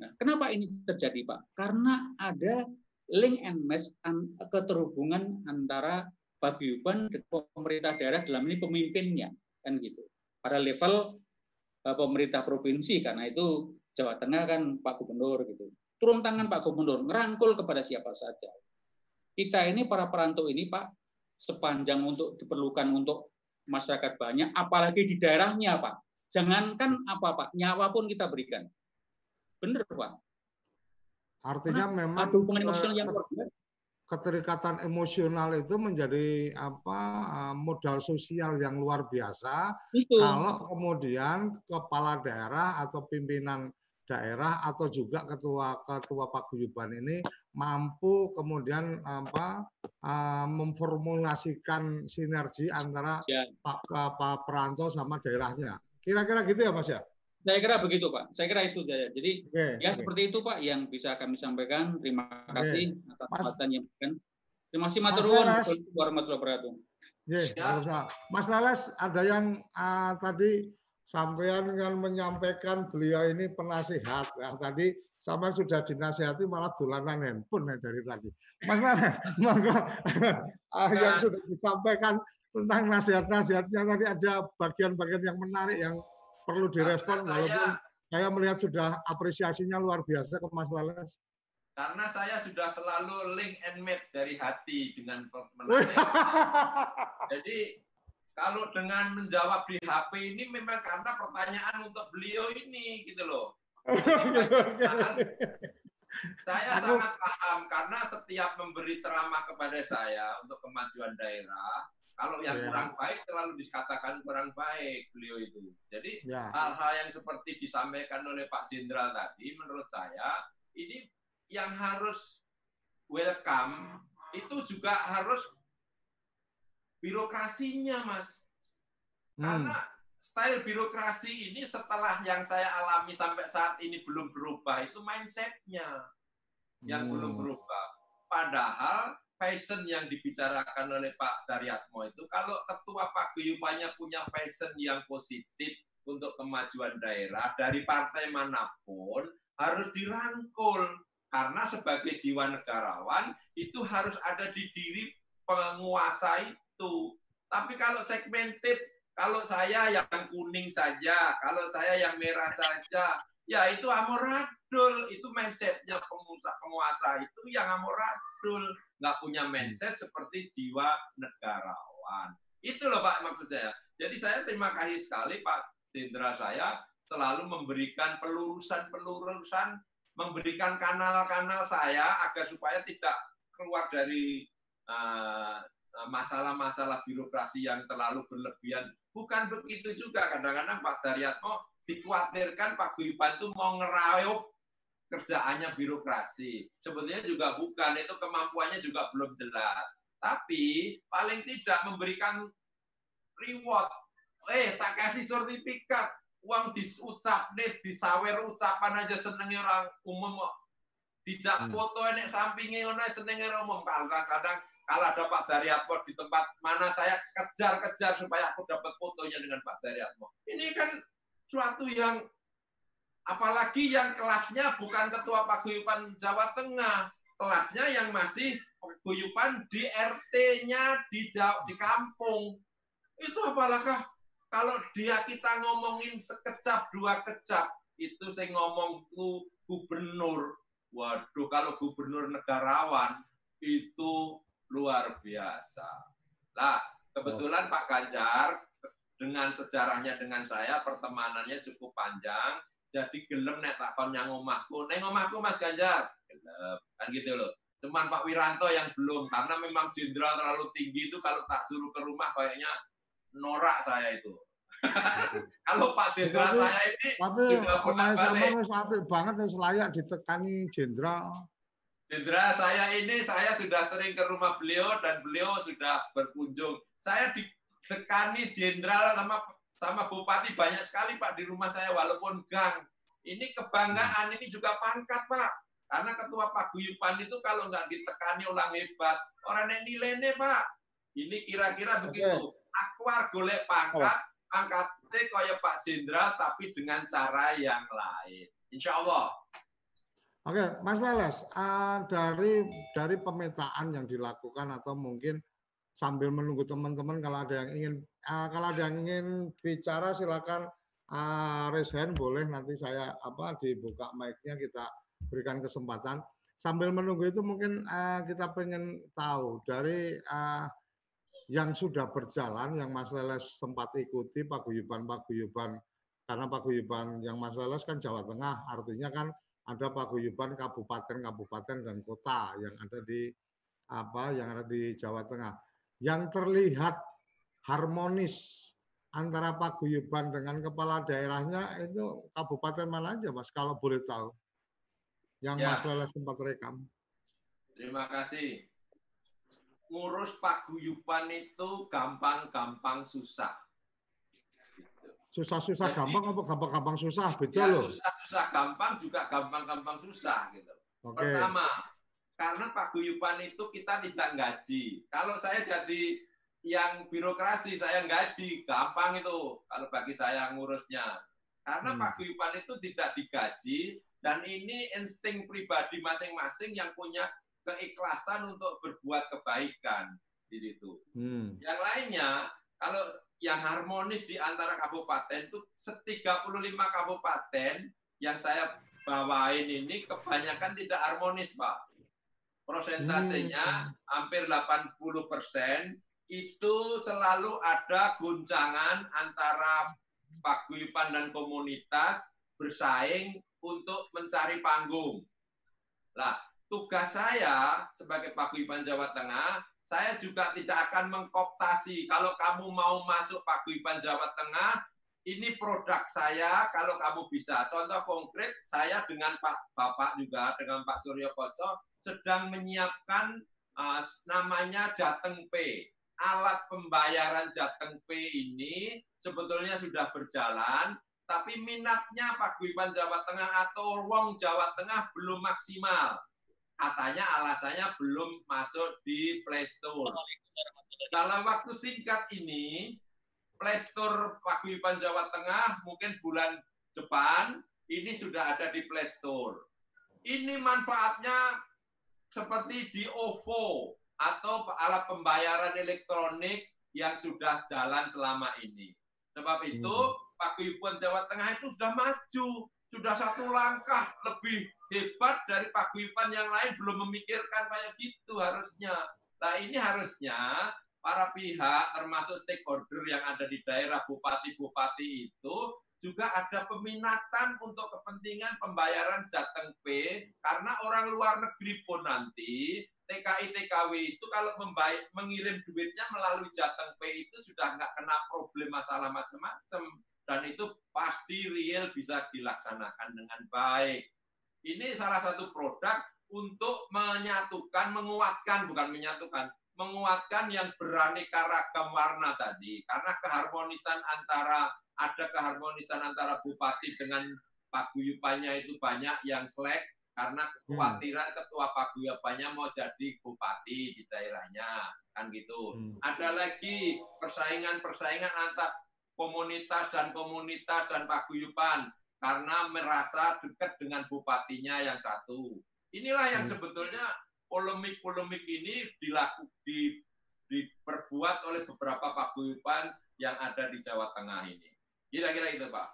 Nah, kenapa ini terjadi Pak? Karena ada link and match keterhubungan antara paguyuban dan pemerintah daerah dalam ini pemimpinnya kan gitu. Pada level uh, pemerintah provinsi karena itu Jawa Tengah kan Pak Gubernur gitu. Turun tangan Pak Gubernur, ngerangkul kepada siapa saja. Kita ini para perantau ini Pak sepanjang untuk diperlukan untuk masyarakat banyak, apalagi di daerahnya Pak. Jangankan apa Pak, nyawa pun kita berikan. Benar Pak. Artinya nah, memang ada hubungan emosional yang luar biasa keterikatan emosional itu menjadi apa eh, modal sosial yang luar biasa itu. kalau kemudian kepala daerah atau pimpinan daerah atau juga ketua ketua paguyuban ini mampu kemudian apa uh, memformulasikan sinergi antara ya. Pak, Pak Peranto sama daerahnya. Kira-kira gitu ya Mas ya? Saya kira begitu Pak. Saya kira itu saja. Jadi okay, ya okay. seperti itu Pak yang bisa kami sampaikan. Terima kasih okay. atas kesempatan yang berikan. Terima kasih Mas Nuwun warahmatullahi wabarakatuh. Ya. Mas Lales ada yang uh, tadi sampean kan menyampaikan beliau ini penasihat. Ya, tadi sama sudah dinasihati malah dolanan handphone ya dari tadi. Mas Lales, monggo uh, yang sudah disampaikan tentang nasihat-nasihatnya tadi ada bagian-bagian yang menarik yang perlu direspon karena walaupun saya, saya melihat sudah apresiasinya luar biasa ke Mas Wallace. Karena saya sudah selalu link and meet dari hati dengan Jadi kalau dengan menjawab di HP ini memang karena pertanyaan untuk beliau ini gitu loh. saya sangat paham karena setiap memberi ceramah kepada saya untuk kemajuan daerah, kalau yang yeah. kurang baik selalu dikatakan kurang baik beliau itu. Jadi ya. hal-hal yeah. yang seperti disampaikan oleh Pak Jenderal tadi, menurut saya ini yang harus welcome itu juga harus birokrasinya, Mas. Hmm. Karena style birokrasi ini setelah yang saya alami sampai saat ini belum berubah itu mindsetnya yang hmm. belum berubah. Padahal passion yang dibicarakan oleh Pak Daryatmo itu kalau ketua paguyubannya punya passion yang positif untuk kemajuan daerah dari partai mana pun harus dirangkul karena sebagai jiwa negarawan itu harus ada di diri penguasa itu. Tapi kalau segmented, kalau saya yang kuning saja, kalau saya yang merah saja, ya itu amoradul, itu mindsetnya penguasa, penguasa itu yang amoradul nggak punya mindset seperti jiwa negarawan. Itu loh Pak maksud saya. Jadi saya terima kasih sekali Pak Jenderal saya selalu memberikan pelurusan-pelurusan, memberikan kanal-kanal saya agar supaya tidak keluar dari uh, masalah-masalah birokrasi yang terlalu berlebihan. Bukan begitu juga. Kadang-kadang Pak Daryatmo dikhawatirkan Pak Guyuban itu mau ngerayup kerjaannya birokrasi. Sebetulnya juga bukan, itu kemampuannya juga belum jelas. Tapi paling tidak memberikan reward. Eh, tak kasih sertifikat, uang diucap nih, disawer ucapan aja senengnya orang umum Dijak hmm. foto enek sampingnya ngono senengnya umum. Kalau kadang kalau ada Pak Daryatmo di tempat mana saya kejar-kejar supaya aku dapat fotonya dengan Pak Daryatmo. Ini kan suatu yang Apalagi yang kelasnya bukan ketua paguyuban Jawa Tengah, kelasnya yang masih paguyuban di RT-nya di di kampung. Itu apalagi kalau dia kita ngomongin sekecap dua kecap, itu saya ngomong tuh gubernur. Waduh, kalau gubernur negarawan itu luar biasa. Lah, kebetulan Pak Ganjar dengan sejarahnya dengan saya pertemanannya cukup panjang jadi gelem nek takon yang omahku. Neng omahku Mas Ganjar. Gelem. Kan gitu loh. Cuman Pak Wiranto yang belum karena memang jenderal terlalu tinggi itu kalau tak suruh ke rumah kayaknya norak saya itu. kalau Pak Jenderal saya ini tapi pernah sama apik banget yang layak ditekani jenderal. Jenderal saya ini saya sudah sering ke rumah beliau dan beliau sudah berkunjung. Saya ditekani jenderal sama sama bupati banyak sekali Pak di rumah saya walaupun gang. Ini kebanggaan, ini juga pangkat Pak. Karena ketua paguyuban itu kalau nggak ditekani ulang hebat, orang yang nilainya Pak. Ini kira-kira begitu. aku golek pangkat, pangkatnya kaya Pak Jenderal tapi dengan cara yang lain. Insya Allah. Oke, Mas Weles, uh, dari dari pemetaan yang dilakukan atau mungkin sambil menunggu teman-teman kalau ada yang ingin uh, kalau ada yang ingin bicara silakan uh, raise hand boleh nanti saya apa dibuka mic-nya kita berikan kesempatan. Sambil menunggu itu mungkin uh, kita pengen tahu dari uh, yang sudah berjalan yang Mas Leles sempat ikuti paguyuban-paguyuban karena paguyuban yang Mas Leles kan Jawa Tengah artinya kan ada paguyuban kabupaten-kabupaten dan kota yang ada di apa yang ada di Jawa Tengah. Yang terlihat harmonis antara paguyuban dengan kepala daerahnya itu kabupaten mana aja Mas kalau boleh tahu? Yang ya. Mas Lele sempat rekam. Terima kasih. Ngurus paguyuban itu gampang-gampang susah susah-susah gampang apa gampang-gampang susah betul ya, loh susah-susah gampang juga gampang-gampang susah gitu okay. pertama karena paguyuban itu kita tidak gaji kalau saya jadi yang birokrasi saya gaji gampang itu kalau bagi saya ngurusnya karena hmm. paguyuban itu tidak digaji dan ini insting pribadi masing-masing yang punya keikhlasan untuk berbuat kebaikan di situ. Hmm. Yang lainnya kalau yang harmonis di antara kabupaten itu 35 kabupaten yang saya bawain ini kebanyakan tidak harmonis, Pak. Prosentasenya hmm. hampir 80 persen itu selalu ada guncangan antara paguyuban dan komunitas bersaing untuk mencari panggung. Lah, tugas saya sebagai paguyuban Jawa Tengah saya juga tidak akan mengkoptasi. Kalau kamu mau masuk paguyuban Jawa Tengah, ini produk saya kalau kamu bisa. Contoh konkret, saya dengan Pak Bapak juga, dengan Pak Suryo Koco, sedang menyiapkan uh, namanya Jateng P. Alat pembayaran Jateng P ini sebetulnya sudah berjalan, tapi minatnya Paguyuban Jawa Tengah atau Wong Jawa Tengah belum maksimal katanya alasannya belum masuk di Play Store. Dalam waktu singkat ini, Play Store Paguyuban Jawa Tengah mungkin bulan depan ini sudah ada di Play Store. Ini manfaatnya seperti di OVO atau alat pembayaran elektronik yang sudah jalan selama ini. Sebab itu hmm. Paguyuban Jawa Tengah itu sudah maju, sudah satu langkah lebih hebat dari paguyuban yang lain belum memikirkan kayak gitu harusnya. Nah ini harusnya para pihak termasuk stakeholder yang ada di daerah bupati-bupati itu juga ada peminatan untuk kepentingan pembayaran Jateng P karena orang luar negeri pun nanti TKI TKW itu kalau membayar, mengirim duitnya melalui Jateng P itu sudah nggak kena problem masalah macam-macam dan itu pasti real bisa dilaksanakan dengan baik. Ini salah satu produk untuk menyatukan, menguatkan, bukan menyatukan, menguatkan yang beraneka ragam warna tadi. Karena keharmonisan antara, ada keharmonisan antara bupati dengan paguyupannya itu banyak yang selek, karena kekhawatiran ketua paguyupannya mau jadi bupati di daerahnya kan gitu. Hmm. Ada lagi persaingan-persaingan antar komunitas dan komunitas dan paguyuban karena merasa dekat dengan bupatinya yang satu. Inilah yang hmm. sebetulnya polemik-polemik ini dilaku, di, diperbuat oleh beberapa paguyuban yang ada di Jawa Tengah ini. Kira-kira itu, Pak.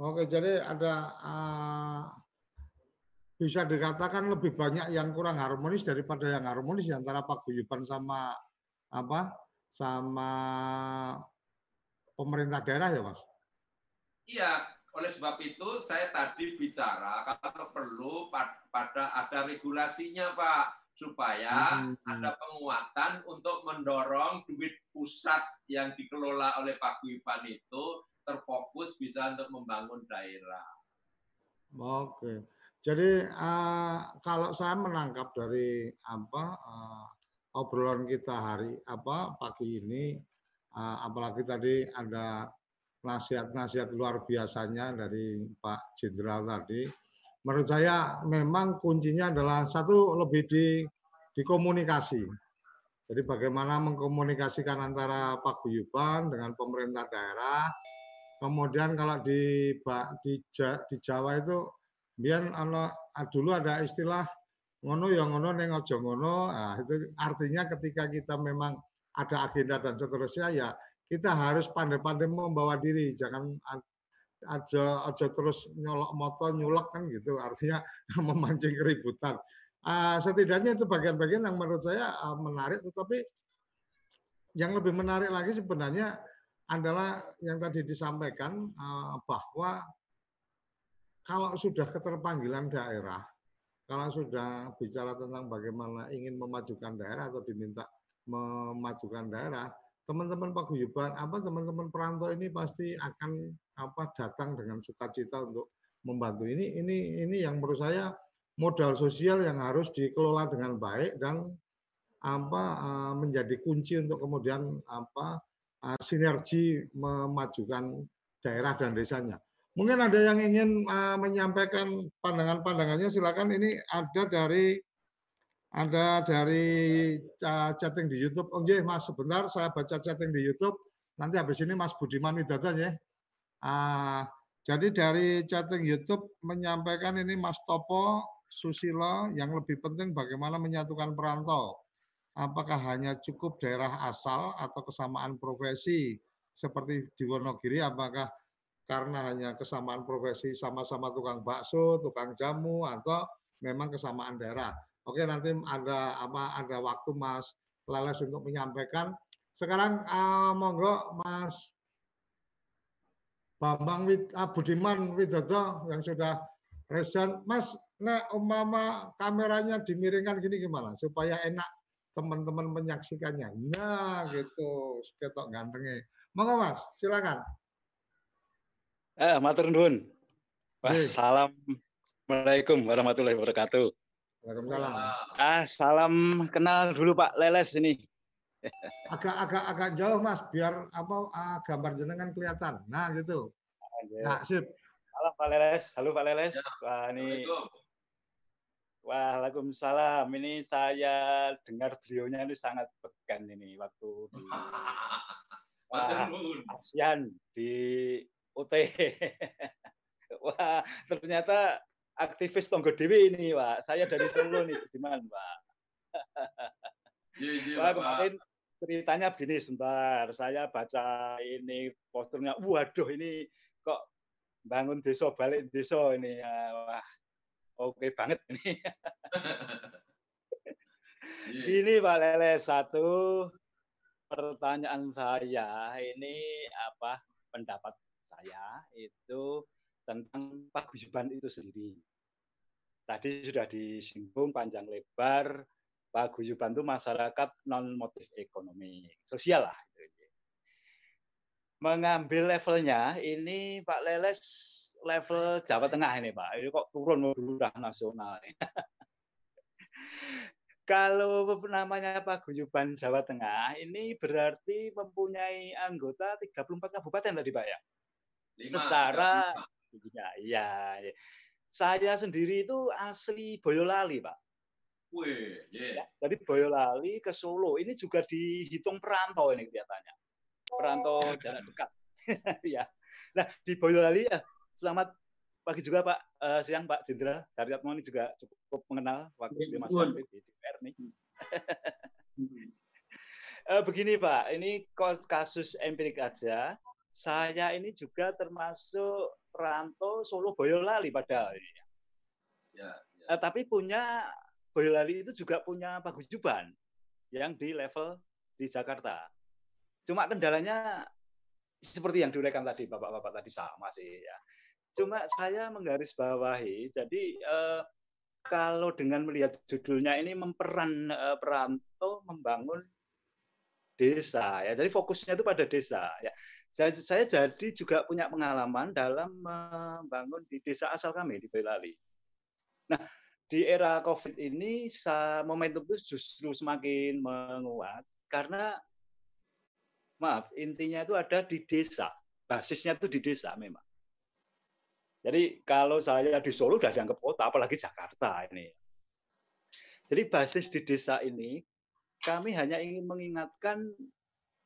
Oke, jadi ada uh, bisa dikatakan lebih banyak yang kurang harmonis daripada yang harmonis antara paguyuban sama apa? sama pemerintah daerah ya, Mas? Iya, oleh sebab itu saya tadi bicara kalau perlu pada ada regulasinya Pak supaya hmm. ada penguatan untuk mendorong duit pusat yang dikelola oleh Pak Guipan itu terfokus bisa untuk membangun daerah. Oke. Jadi uh, kalau saya menangkap dari apa uh, obrolan kita hari apa pagi ini uh, apalagi tadi ada nasihat-nasihat luar biasanya dari Pak Jenderal tadi. Menurut saya memang kuncinya adalah satu lebih di, di komunikasi. Jadi bagaimana mengkomunikasikan antara paguyuban dengan pemerintah daerah. Kemudian kalau di di, di Jawa itu biar dulu ada istilah ngono ya ngono neng ojo ngono. Nah, itu artinya ketika kita memang ada agenda dan seterusnya ya kita harus pandai-pandai membawa diri, jangan aja aja terus nyolok motor nyulek kan gitu. Artinya memancing keributan. Uh, setidaknya itu bagian-bagian yang menurut saya uh, menarik tetapi yang lebih menarik lagi sebenarnya adalah yang tadi disampaikan uh, bahwa kalau sudah keterpanggilan daerah kalau sudah bicara tentang bagaimana ingin memajukan daerah atau diminta memajukan daerah teman-teman paguyuban apa teman-teman perantau ini pasti akan apa datang dengan sukacita untuk membantu ini ini ini yang menurut saya modal sosial yang harus dikelola dengan baik dan apa eh, menjadi kunci untuk kemudian apa eh, sinergi memajukan daerah dan desanya. Mungkin ada yang ingin uh, menyampaikan pandangan-pandangannya silakan ini ada dari ada dari chatting di YouTube. Oh Mas, sebentar saya baca chatting di YouTube. Nanti habis ini Mas Budiman Widodo ya. Uh, jadi dari chatting YouTube menyampaikan ini Mas Topo Susilo yang lebih penting bagaimana menyatukan perantau. Apakah hanya cukup daerah asal atau kesamaan profesi seperti di Wonogiri? Apakah karena hanya kesamaan profesi sama-sama tukang bakso, tukang jamu, atau memang kesamaan daerah? Oke, nanti ada apa ada waktu Mas Leles untuk menyampaikan. Sekarang uh, monggo Mas Bambang Wid, uh, Budiman Widodo yang sudah resen. Mas, nek umpama kameranya dimiringkan gini gimana supaya enak teman-teman menyaksikannya. Nah, gitu. Ketok gantengnya. Monggo Mas, silakan. Eh, matur nuwun. Assalamualaikum warahmatullahi wabarakatuh. Waalaikumsalam. Ah, salam kenal dulu Pak Leles ini. Agak agak agak jauh Mas, biar apa uh, gambar jenengan kelihatan. Nah, gitu. Nah, sip. Halo Pak Leles, halo Pak Leles. Ya. Wah, ini Waalaikumsalam. Ini saya dengar beliaunya ini sangat pekan ini waktu di Wah, ASEAN di UT. Wah, ternyata aktivis Tonggo Dewi ini, Pak. Saya dari Solo nih, Budiman, Pak. Iya, iya, Pak, kemarin ceritanya begini sebentar. Saya baca ini posternya. Waduh, ini kok bangun desa balik desa ini. Wah, oke okay banget ini. Iya. ini Pak Lele satu pertanyaan saya ini apa pendapat saya itu tentang paguyuban itu sendiri. Tadi sudah disinggung panjang lebar, paguyuban itu masyarakat non motif ekonomi, sosial lah. Mengambil levelnya, ini Pak Leles level Jawa Tengah ini Pak, ini kok turun udah nasional. Kalau namanya Paguyuban Jawa Tengah ini berarti mempunyai anggota 34 kabupaten tadi Pak ya? Secara Iya, iya. Saya sendiri itu asli Boyolali, Pak. Wih, yeah. ya, jadi Boyolali ke Solo ini juga dihitung perantau ini kelihatannya. Perantau jarak dekat. ya. Nah, di Boyolali ya, selamat pagi juga Pak, uh, siang Pak Jenderal Daryatmo ini juga cukup mengenal waktu di masa di DPR nih. uh, begini Pak, ini kasus empirik aja. Saya ini juga termasuk perantau Solo Boyolali padahal. Ya, ya. Uh, tapi punya Boyolali itu juga punya paguyuban yang di level di Jakarta. Cuma kendalanya seperti yang diuraikan tadi bapak-bapak tadi sama sih ya. Cuma saya menggarisbawahi, jadi eh, kalau dengan melihat judulnya ini memperan eh, perantau membangun desa ya. Jadi fokusnya itu pada desa ya. Saya, saya jadi juga punya pengalaman dalam membangun di desa asal kami di Boyolali. Nah, di era Covid ini momentum itu justru semakin menguat karena maaf, intinya itu ada di desa. Basisnya itu di desa memang. Jadi kalau saya di Solo sudah dianggap kota, apalagi Jakarta ini. Jadi basis di desa ini kami hanya ingin mengingatkan,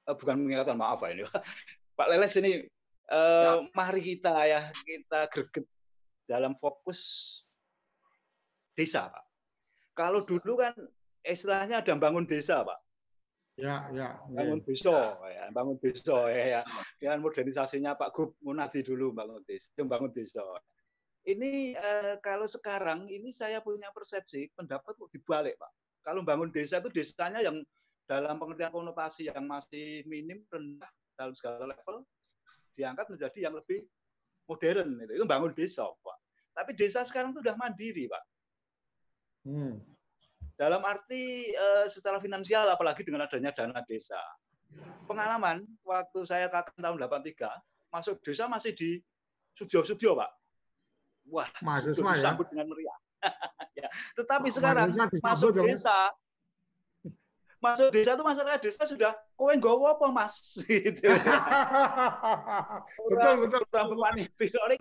uh, bukan mengingatkan maaf ini, Pak Leles ini, uh, ya. mari kita ya kita greget dalam fokus desa, Pak. Kalau dulu kan istilahnya ada bangun desa, Pak. Ya, ya. Bangun desa, ya, bangun desa ya, ya. Dengan modernisasinya Pak Gub Munadi dulu bangun desa, bangun desa. Ini eh, kalau sekarang ini saya punya persepsi pendapat kok dibalik, Pak. Kalau bangun desa itu desanya yang dalam pengertian konotasi yang masih minim rendah dalam segala level diangkat menjadi yang lebih modern itu. Itu bangun desa, Pak. Tapi desa sekarang itu sudah mandiri, Pak. Hmm dalam arti uh, secara finansial apalagi dengan adanya dana desa. Pengalaman waktu saya kakak tahun 83 masuk desa masih di Sudio-Sudio, Pak. Wah, mahasiswa ya. disambut dengan meriah. ya. Tetapi sekarang masuk desa masuk desa itu masyarakat desa sudah kowe nggowo apa Mas gitu. betul betul. betul.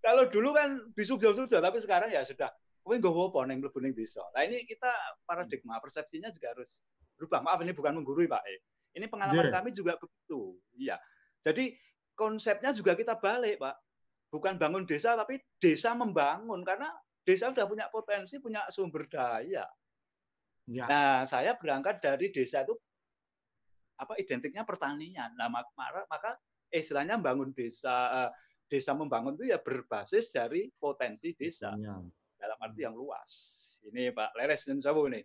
Kalau dulu kan di Sudio-Sudio tapi sekarang ya sudah kowe nggak apa neng mlebu ning desa. Nah ini kita paradigma persepsinya juga harus berubah. Maaf ini bukan menggurui Pak. Eh. Ini pengalaman yeah. kami juga begitu. Iya. Jadi konsepnya juga kita balik Pak. Bukan bangun desa tapi desa membangun karena desa sudah punya potensi, punya sumber daya. Ya. Nah, saya berangkat dari desa itu apa identiknya pertanian. Nah, maka, maka istilahnya bangun desa eh, desa membangun itu ya berbasis dari potensi desa. Ya dalam arti yang luas. Ini Pak Leres dan Sabu ini.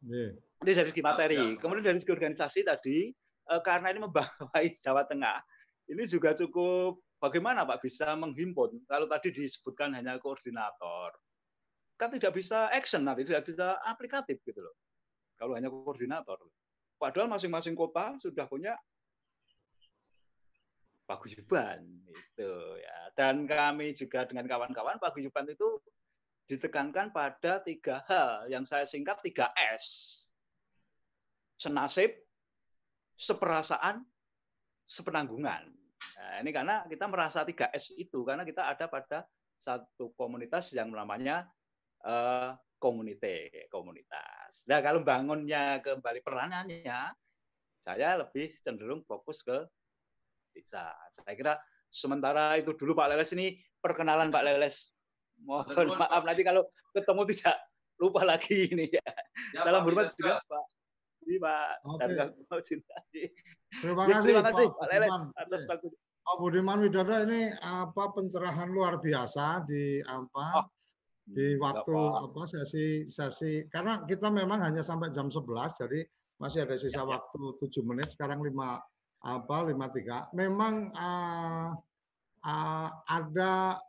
Yeah. Ini dari segi materi. Kemudian dari segi organisasi tadi, eh, karena ini membawai Jawa Tengah, ini juga cukup bagaimana Pak bisa menghimpun. Kalau tadi disebutkan hanya koordinator, kan tidak bisa action nanti, tidak bisa aplikatif gitu loh. Kalau hanya koordinator. Padahal masing-masing kota sudah punya paguyuban itu ya. Dan kami juga dengan kawan-kawan paguyuban itu ditekankan pada tiga hal yang saya singkat tiga S. Senasib, seperasaan, sepenanggungan. Nah, ini karena kita merasa tiga S itu karena kita ada pada satu komunitas yang namanya uh, komunite, komunitas. Nah, kalau bangunnya kembali peranannya, saya lebih cenderung fokus ke desa. Saya kira sementara itu dulu Pak Leles ini perkenalan Pak Leles Mohon maaf nanti kalau ketemu tidak lupa lagi ini ya. ya Salam hormat juga Pak. Ini Pak. Okay. Terima kasih, Terima kasih Pak, Pak Leles atas waktu. Pak Budiman Widodo ini apa pencerahan luar biasa di apa oh. di waktu apa sesi sesi karena kita memang hanya sampai jam 11 jadi masih ada sisa ya, ya. waktu tujuh menit sekarang lima apa lima tiga memang uh, uh, ada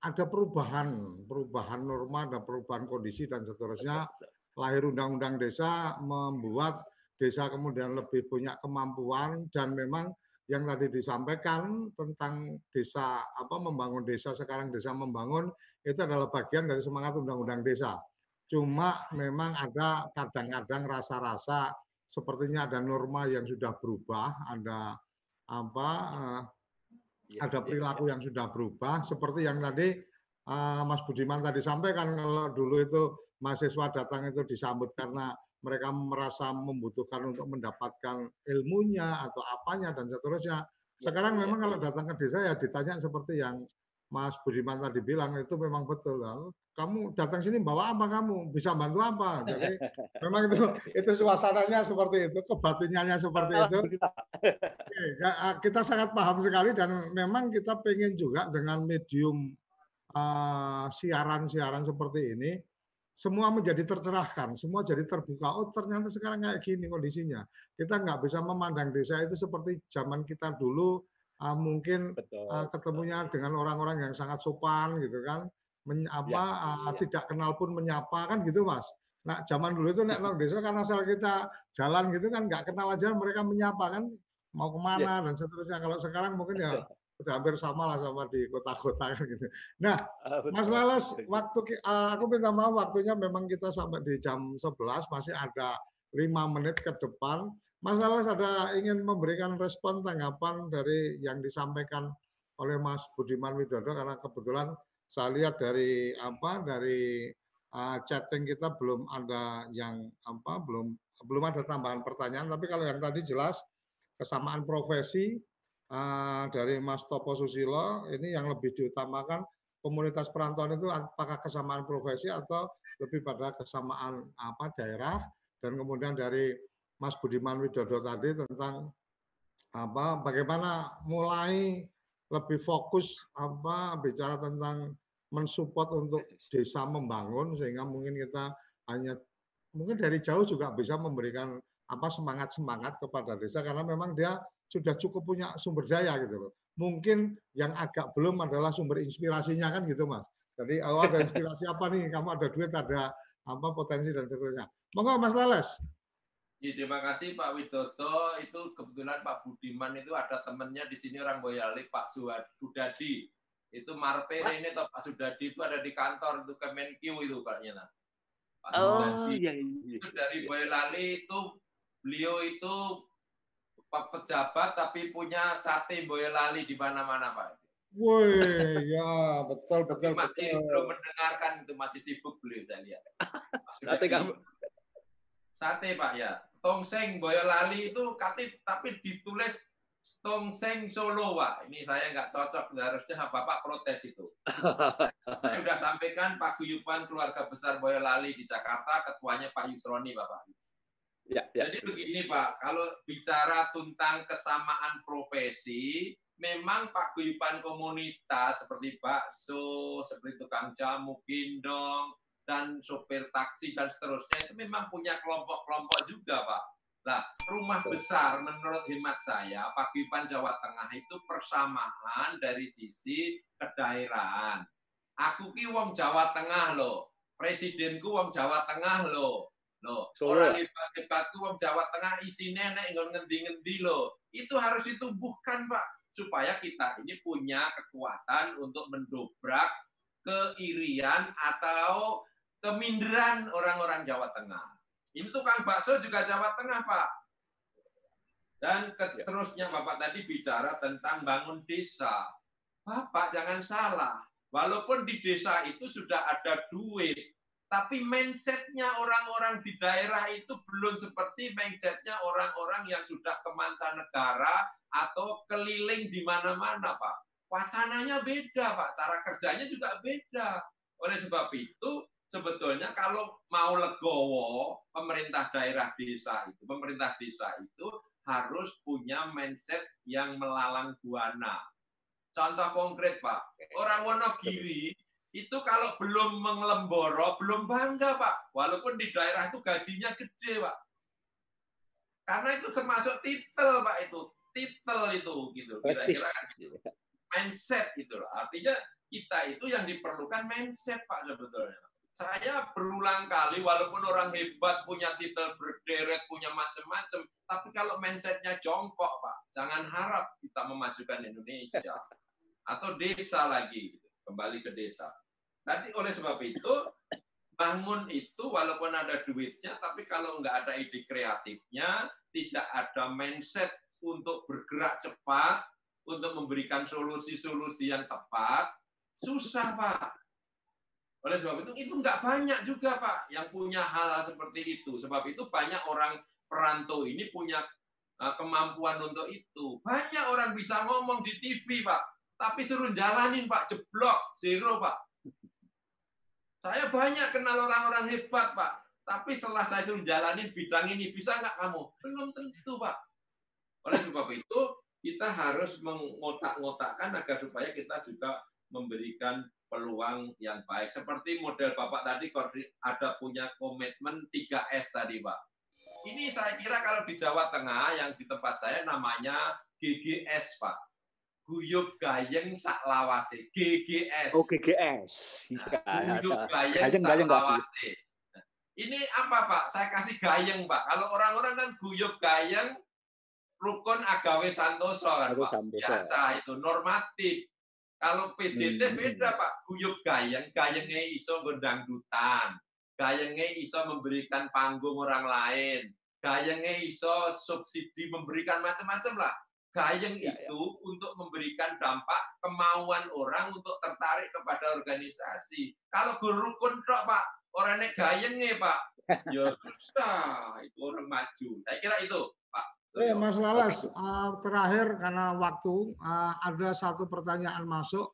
ada perubahan, perubahan norma, ada perubahan kondisi dan seterusnya. Lahir undang-undang desa membuat desa kemudian lebih punya kemampuan dan memang yang tadi disampaikan tentang desa apa membangun desa sekarang desa membangun itu adalah bagian dari semangat undang-undang desa. Cuma memang ada kadang-kadang rasa-rasa sepertinya ada norma yang sudah berubah, ada apa eh, ya, ada iya, perilaku ya. yang sudah berubah seperti yang tadi uh, Mas Budiman tadi sampaikan kalau dulu itu mahasiswa datang itu disambut karena mereka merasa membutuhkan untuk mendapatkan ilmunya atau apanya dan seterusnya. Ya, Sekarang ya, memang ya. kalau datang ke desa ya ditanya seperti yang Mas Budiman tadi bilang itu memang betul. Kamu datang sini bawa apa kamu? Bisa bantu apa? Jadi memang itu itu suasananya seperti itu, kebatinannya seperti itu. kita sangat paham sekali dan memang kita pengen juga dengan medium siaran-siaran uh, seperti ini semua menjadi tercerahkan, semua jadi terbuka. Oh ternyata sekarang kayak gini kondisinya. Kita nggak bisa memandang desa itu seperti zaman kita dulu uh, mungkin betul, uh, ketemunya betul. dengan orang-orang yang sangat sopan gitu kan, Men, apa ya, uh, ya. tidak kenal pun menyapa kan gitu mas. Nah zaman dulu itu nek desa kan asal kita jalan gitu kan nggak kenal aja mereka menyapa kan mau ke mana ya. dan seterusnya. Kalau sekarang mungkin ya udah hampir sama lah sama di kota-kota kan gitu. Nah, ah, Mas Lalas, waktu uh, aku minta maaf waktunya memang kita sampai di jam 11 masih ada lima menit ke depan. Mas Lalas ada ingin memberikan respon tanggapan dari yang disampaikan oleh Mas Budiman Widodo karena kebetulan saya lihat dari apa dari uh, chatting kita belum ada yang apa belum belum ada tambahan pertanyaan tapi kalau yang tadi jelas kesamaan profesi uh, dari Mas Topo Susilo ini yang lebih diutamakan komunitas perantauan itu apakah kesamaan profesi atau lebih pada kesamaan apa daerah? Dan kemudian dari Mas Budiman Widodo tadi tentang apa bagaimana mulai lebih fokus apa bicara tentang mensupport untuk desa membangun sehingga mungkin kita hanya mungkin dari jauh juga bisa memberikan apa semangat semangat kepada desa karena memang dia sudah cukup punya sumber daya gitu loh. Mungkin yang agak belum adalah sumber inspirasinya kan gitu mas. Jadi oh, ada inspirasi apa nih? Kamu ada duit, ada apa potensi dan seterusnya. Monggo Mas Lales. Ya, terima kasih Pak Widodo. Itu kebetulan Pak Budiman itu ada temannya di sini orang Boyolali, Pak Sudadi. Itu Marpere ini atau Pak Sudadi itu ada di kantor itu Kemenkyu itu kayaknya. Pak oh, Sudadi. Iya, iya, iya. Itu dari Boyolali itu beliau itu pejabat tapi punya sate Boyolali di mana-mana Pak. Woi, ya betul betul. Tapi masih betul. belum mendengarkan itu masih sibuk beliau saya lihat. Sate kamu. Sate Pak ya. Tongseng Boyolali itu katip tapi ditulis Tongseng Solo Pak. Ini saya nggak cocok harusnya Bapak protes itu. saya sudah sampaikan Pak Guyupan keluarga besar Boyolali di Jakarta, ketuanya Pak Yusroni Bapak. Ya, ya. Jadi begini Pak, kalau bicara tentang kesamaan profesi, memang Pak Guyupan komunitas seperti bakso, seperti tukang jamu, gendong, dan sopir taksi dan seterusnya itu memang punya kelompok-kelompok juga, Pak. Nah, rumah besar menurut hemat saya, Paguyuban Jawa Tengah itu persamaan dari sisi kedaerahan. Aku ki wong Jawa Tengah loh, presidenku wong Jawa Tengah loh. Loh, orang hebat-hebatku wong Jawa Tengah isinya nek ngendi-ngendi loh. Itu harus ditumbuhkan, Pak, supaya kita ini punya kekuatan untuk mendobrak keirian atau keminderan orang-orang Jawa Tengah. Ini tukang bakso juga Jawa Tengah, Pak. Dan ya. seterusnya Bapak tadi bicara tentang bangun desa. Bapak jangan salah. Walaupun di desa itu sudah ada duit, tapi mindsetnya orang-orang di daerah itu belum seperti mindsetnya orang-orang yang sudah ke mancanegara atau keliling di mana-mana, Pak. Wacananya beda, Pak. Cara kerjanya juga beda. Oleh sebab itu, sebetulnya kalau mau legowo pemerintah daerah desa itu pemerintah desa itu harus punya mindset yang melalang buana. Contoh konkret Pak, orang Wonogiri itu kalau belum mengelemboro, belum bangga Pak. Walaupun di daerah itu gajinya gede Pak. Karena itu termasuk titel Pak itu, titel itu gitu. Kira-kira kan gitu. mindset itu Artinya kita itu yang diperlukan mindset Pak sebetulnya. Saya berulang kali, walaupun orang hebat, punya titel berderet, punya macam-macam, tapi kalau mindsetnya jongkok, Pak, jangan harap kita memajukan Indonesia. Atau desa lagi, gitu. Kembali ke desa. Tadi oleh sebab itu, bangun itu walaupun ada duitnya, tapi kalau nggak ada ide kreatifnya, tidak ada mindset untuk bergerak cepat, untuk memberikan solusi-solusi yang tepat, susah, Pak. Oleh sebab itu, itu nggak banyak juga Pak yang punya hal, hal seperti itu. Sebab itu banyak orang perantau ini punya uh, kemampuan untuk itu. Banyak orang bisa ngomong di TV Pak, tapi suruh jalanin Pak, jeblok, zero Pak. Saya banyak kenal orang-orang hebat Pak, tapi setelah saya suruh jalanin bidang ini, bisa nggak kamu? Belum tentu Pak. Oleh sebab itu, kita harus mengotak-ngotakkan agar supaya kita juga memberikan peluang yang baik. Seperti model Bapak tadi ada punya komitmen 3S tadi, Pak. Ini saya kira kalau di Jawa Tengah yang di tempat saya namanya GGS, Pak. Guyub Gayeng Saklawase. GGS. Oh, GGS. Nah, Guyub Gayeng Saklawase. Nah, ini apa, Pak? Saya kasih gayeng, Pak. Kalau orang-orang kan guyub gayeng, rukun agawe santoso kan, Pak. Biasa itu normatif. Kalau PJT hmm. beda Pak, guyup gayeng, gayengnya iso dutan, gayengnya iso memberikan panggung orang lain, gayengnya iso subsidi memberikan macam-macam lah. Gayeng ya, ya. itu ya. untuk memberikan dampak kemauan orang untuk tertarik kepada organisasi. Kalau guru rukun Pak, orang nek gayeng nih Pak. Ya susah, itu orang maju. Saya kira itu Pak. Eh, Mas Lalas, uh, terakhir karena waktu uh, ada satu pertanyaan masuk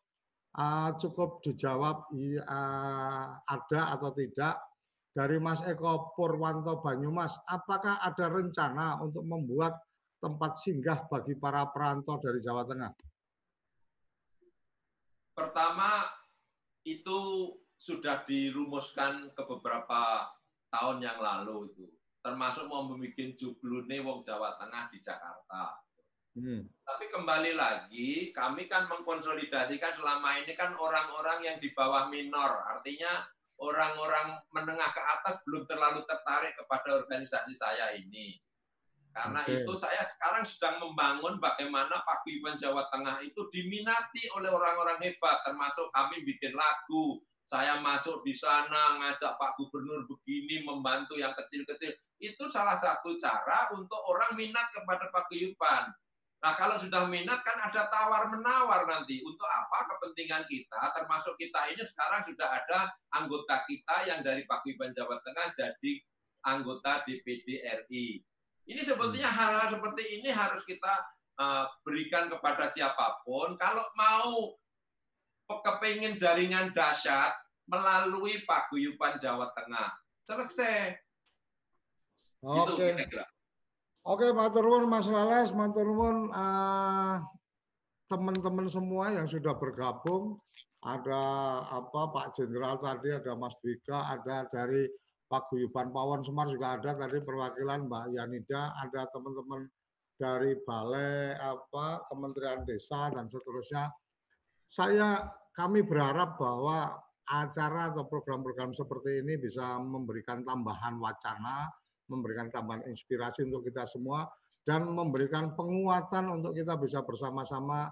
uh, cukup dijawab uh, ada atau tidak dari Mas Eko Purwanto Banyumas. Apakah ada rencana untuk membuat tempat singgah bagi para perantau dari Jawa Tengah? Pertama itu sudah dirumuskan ke beberapa tahun yang lalu itu termasuk mau membuat jublune wong Jawa Tengah di Jakarta. Hmm. Tapi kembali lagi, kami kan mengkonsolidasikan selama ini kan orang-orang yang di bawah minor, artinya orang-orang menengah ke atas belum terlalu tertarik kepada organisasi saya ini. Karena okay. itu saya sekarang sedang membangun bagaimana paguyuban Jawa Tengah itu diminati oleh orang-orang hebat, termasuk kami bikin lagu, saya masuk di sana ngajak Pak Gubernur begini membantu yang kecil-kecil itu salah satu cara untuk orang minat kepada paguyuban. Nah, kalau sudah minat kan ada tawar-menawar nanti. Untuk apa kepentingan kita, termasuk kita ini sekarang sudah ada anggota kita yang dari Paguyuban Jawa Tengah jadi anggota DPD RI. Ini sebetulnya hmm. hal-hal seperti ini harus kita uh, berikan kepada siapa pun. Kalau mau kepingin jaringan dahsyat melalui Paguyuban Jawa Tengah. Selesai. Oke. Oke, matur nuwun Mas Lales, matur uh, teman-teman semua yang sudah bergabung. Ada apa Pak Jenderal tadi, ada Mas Dwika, ada dari Paguyuban Pawon Semar juga ada tadi perwakilan Mbak Yanida, ada teman-teman dari Balai apa Kementerian Desa dan seterusnya. Saya kami berharap bahwa acara atau program-program seperti ini bisa memberikan tambahan wacana memberikan tambahan inspirasi untuk kita semua, dan memberikan penguatan untuk kita bisa bersama-sama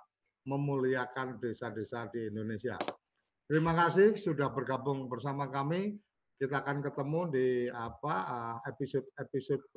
memuliakan desa-desa di Indonesia. Terima kasih sudah bergabung bersama kami. Kita akan ketemu di apa episode-episode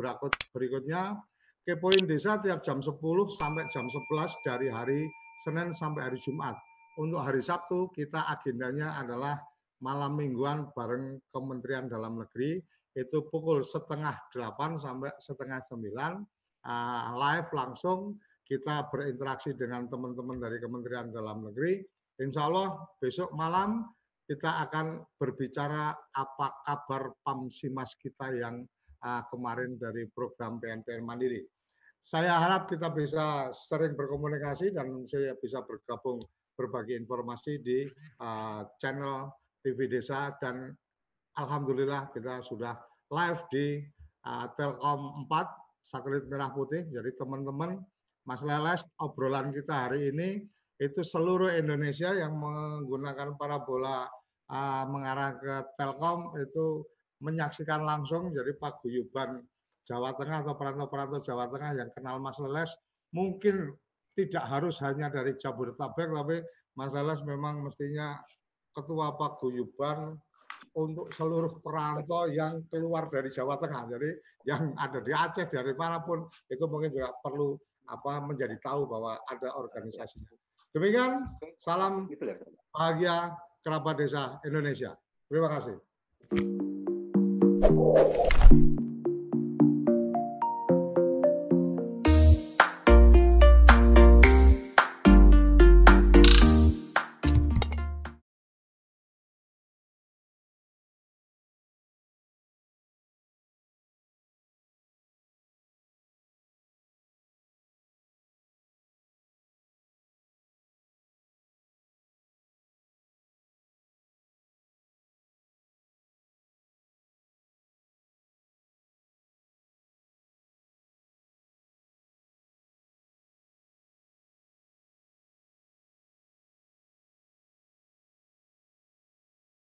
berikutnya. Kepoin Desa tiap jam 10 sampai jam 11 dari hari Senin sampai hari Jumat. Untuk hari Sabtu kita agendanya adalah malam mingguan bareng Kementerian Dalam Negeri itu pukul setengah delapan sampai setengah sembilan uh, live langsung kita berinteraksi dengan teman-teman dari Kementerian Dalam Negeri. Insya Allah besok malam kita akan berbicara apa kabar PAMSIMAS kita yang uh, kemarin dari program PNPN Mandiri. Saya harap kita bisa sering berkomunikasi dan saya bisa bergabung berbagi informasi di uh, channel TV Desa dan Alhamdulillah kita sudah live di uh, Telkom 4 satelit merah putih. Jadi teman-teman Mas Leles obrolan kita hari ini itu seluruh Indonesia yang menggunakan parabola uh, mengarah ke Telkom itu menyaksikan langsung jadi paguyuban Jawa Tengah atau perantau-perantau Jawa Tengah yang kenal Mas Leles mungkin tidak harus hanya dari Jabodetabek tapi Mas Leles memang mestinya ketua paguyuban untuk seluruh perantau yang keluar dari Jawa Tengah. Jadi yang ada di Aceh dari mana pun itu mungkin juga perlu apa menjadi tahu bahwa ada organisasi. Demikian salam gitu ya, bahagia kerabat desa Indonesia. Terima kasih.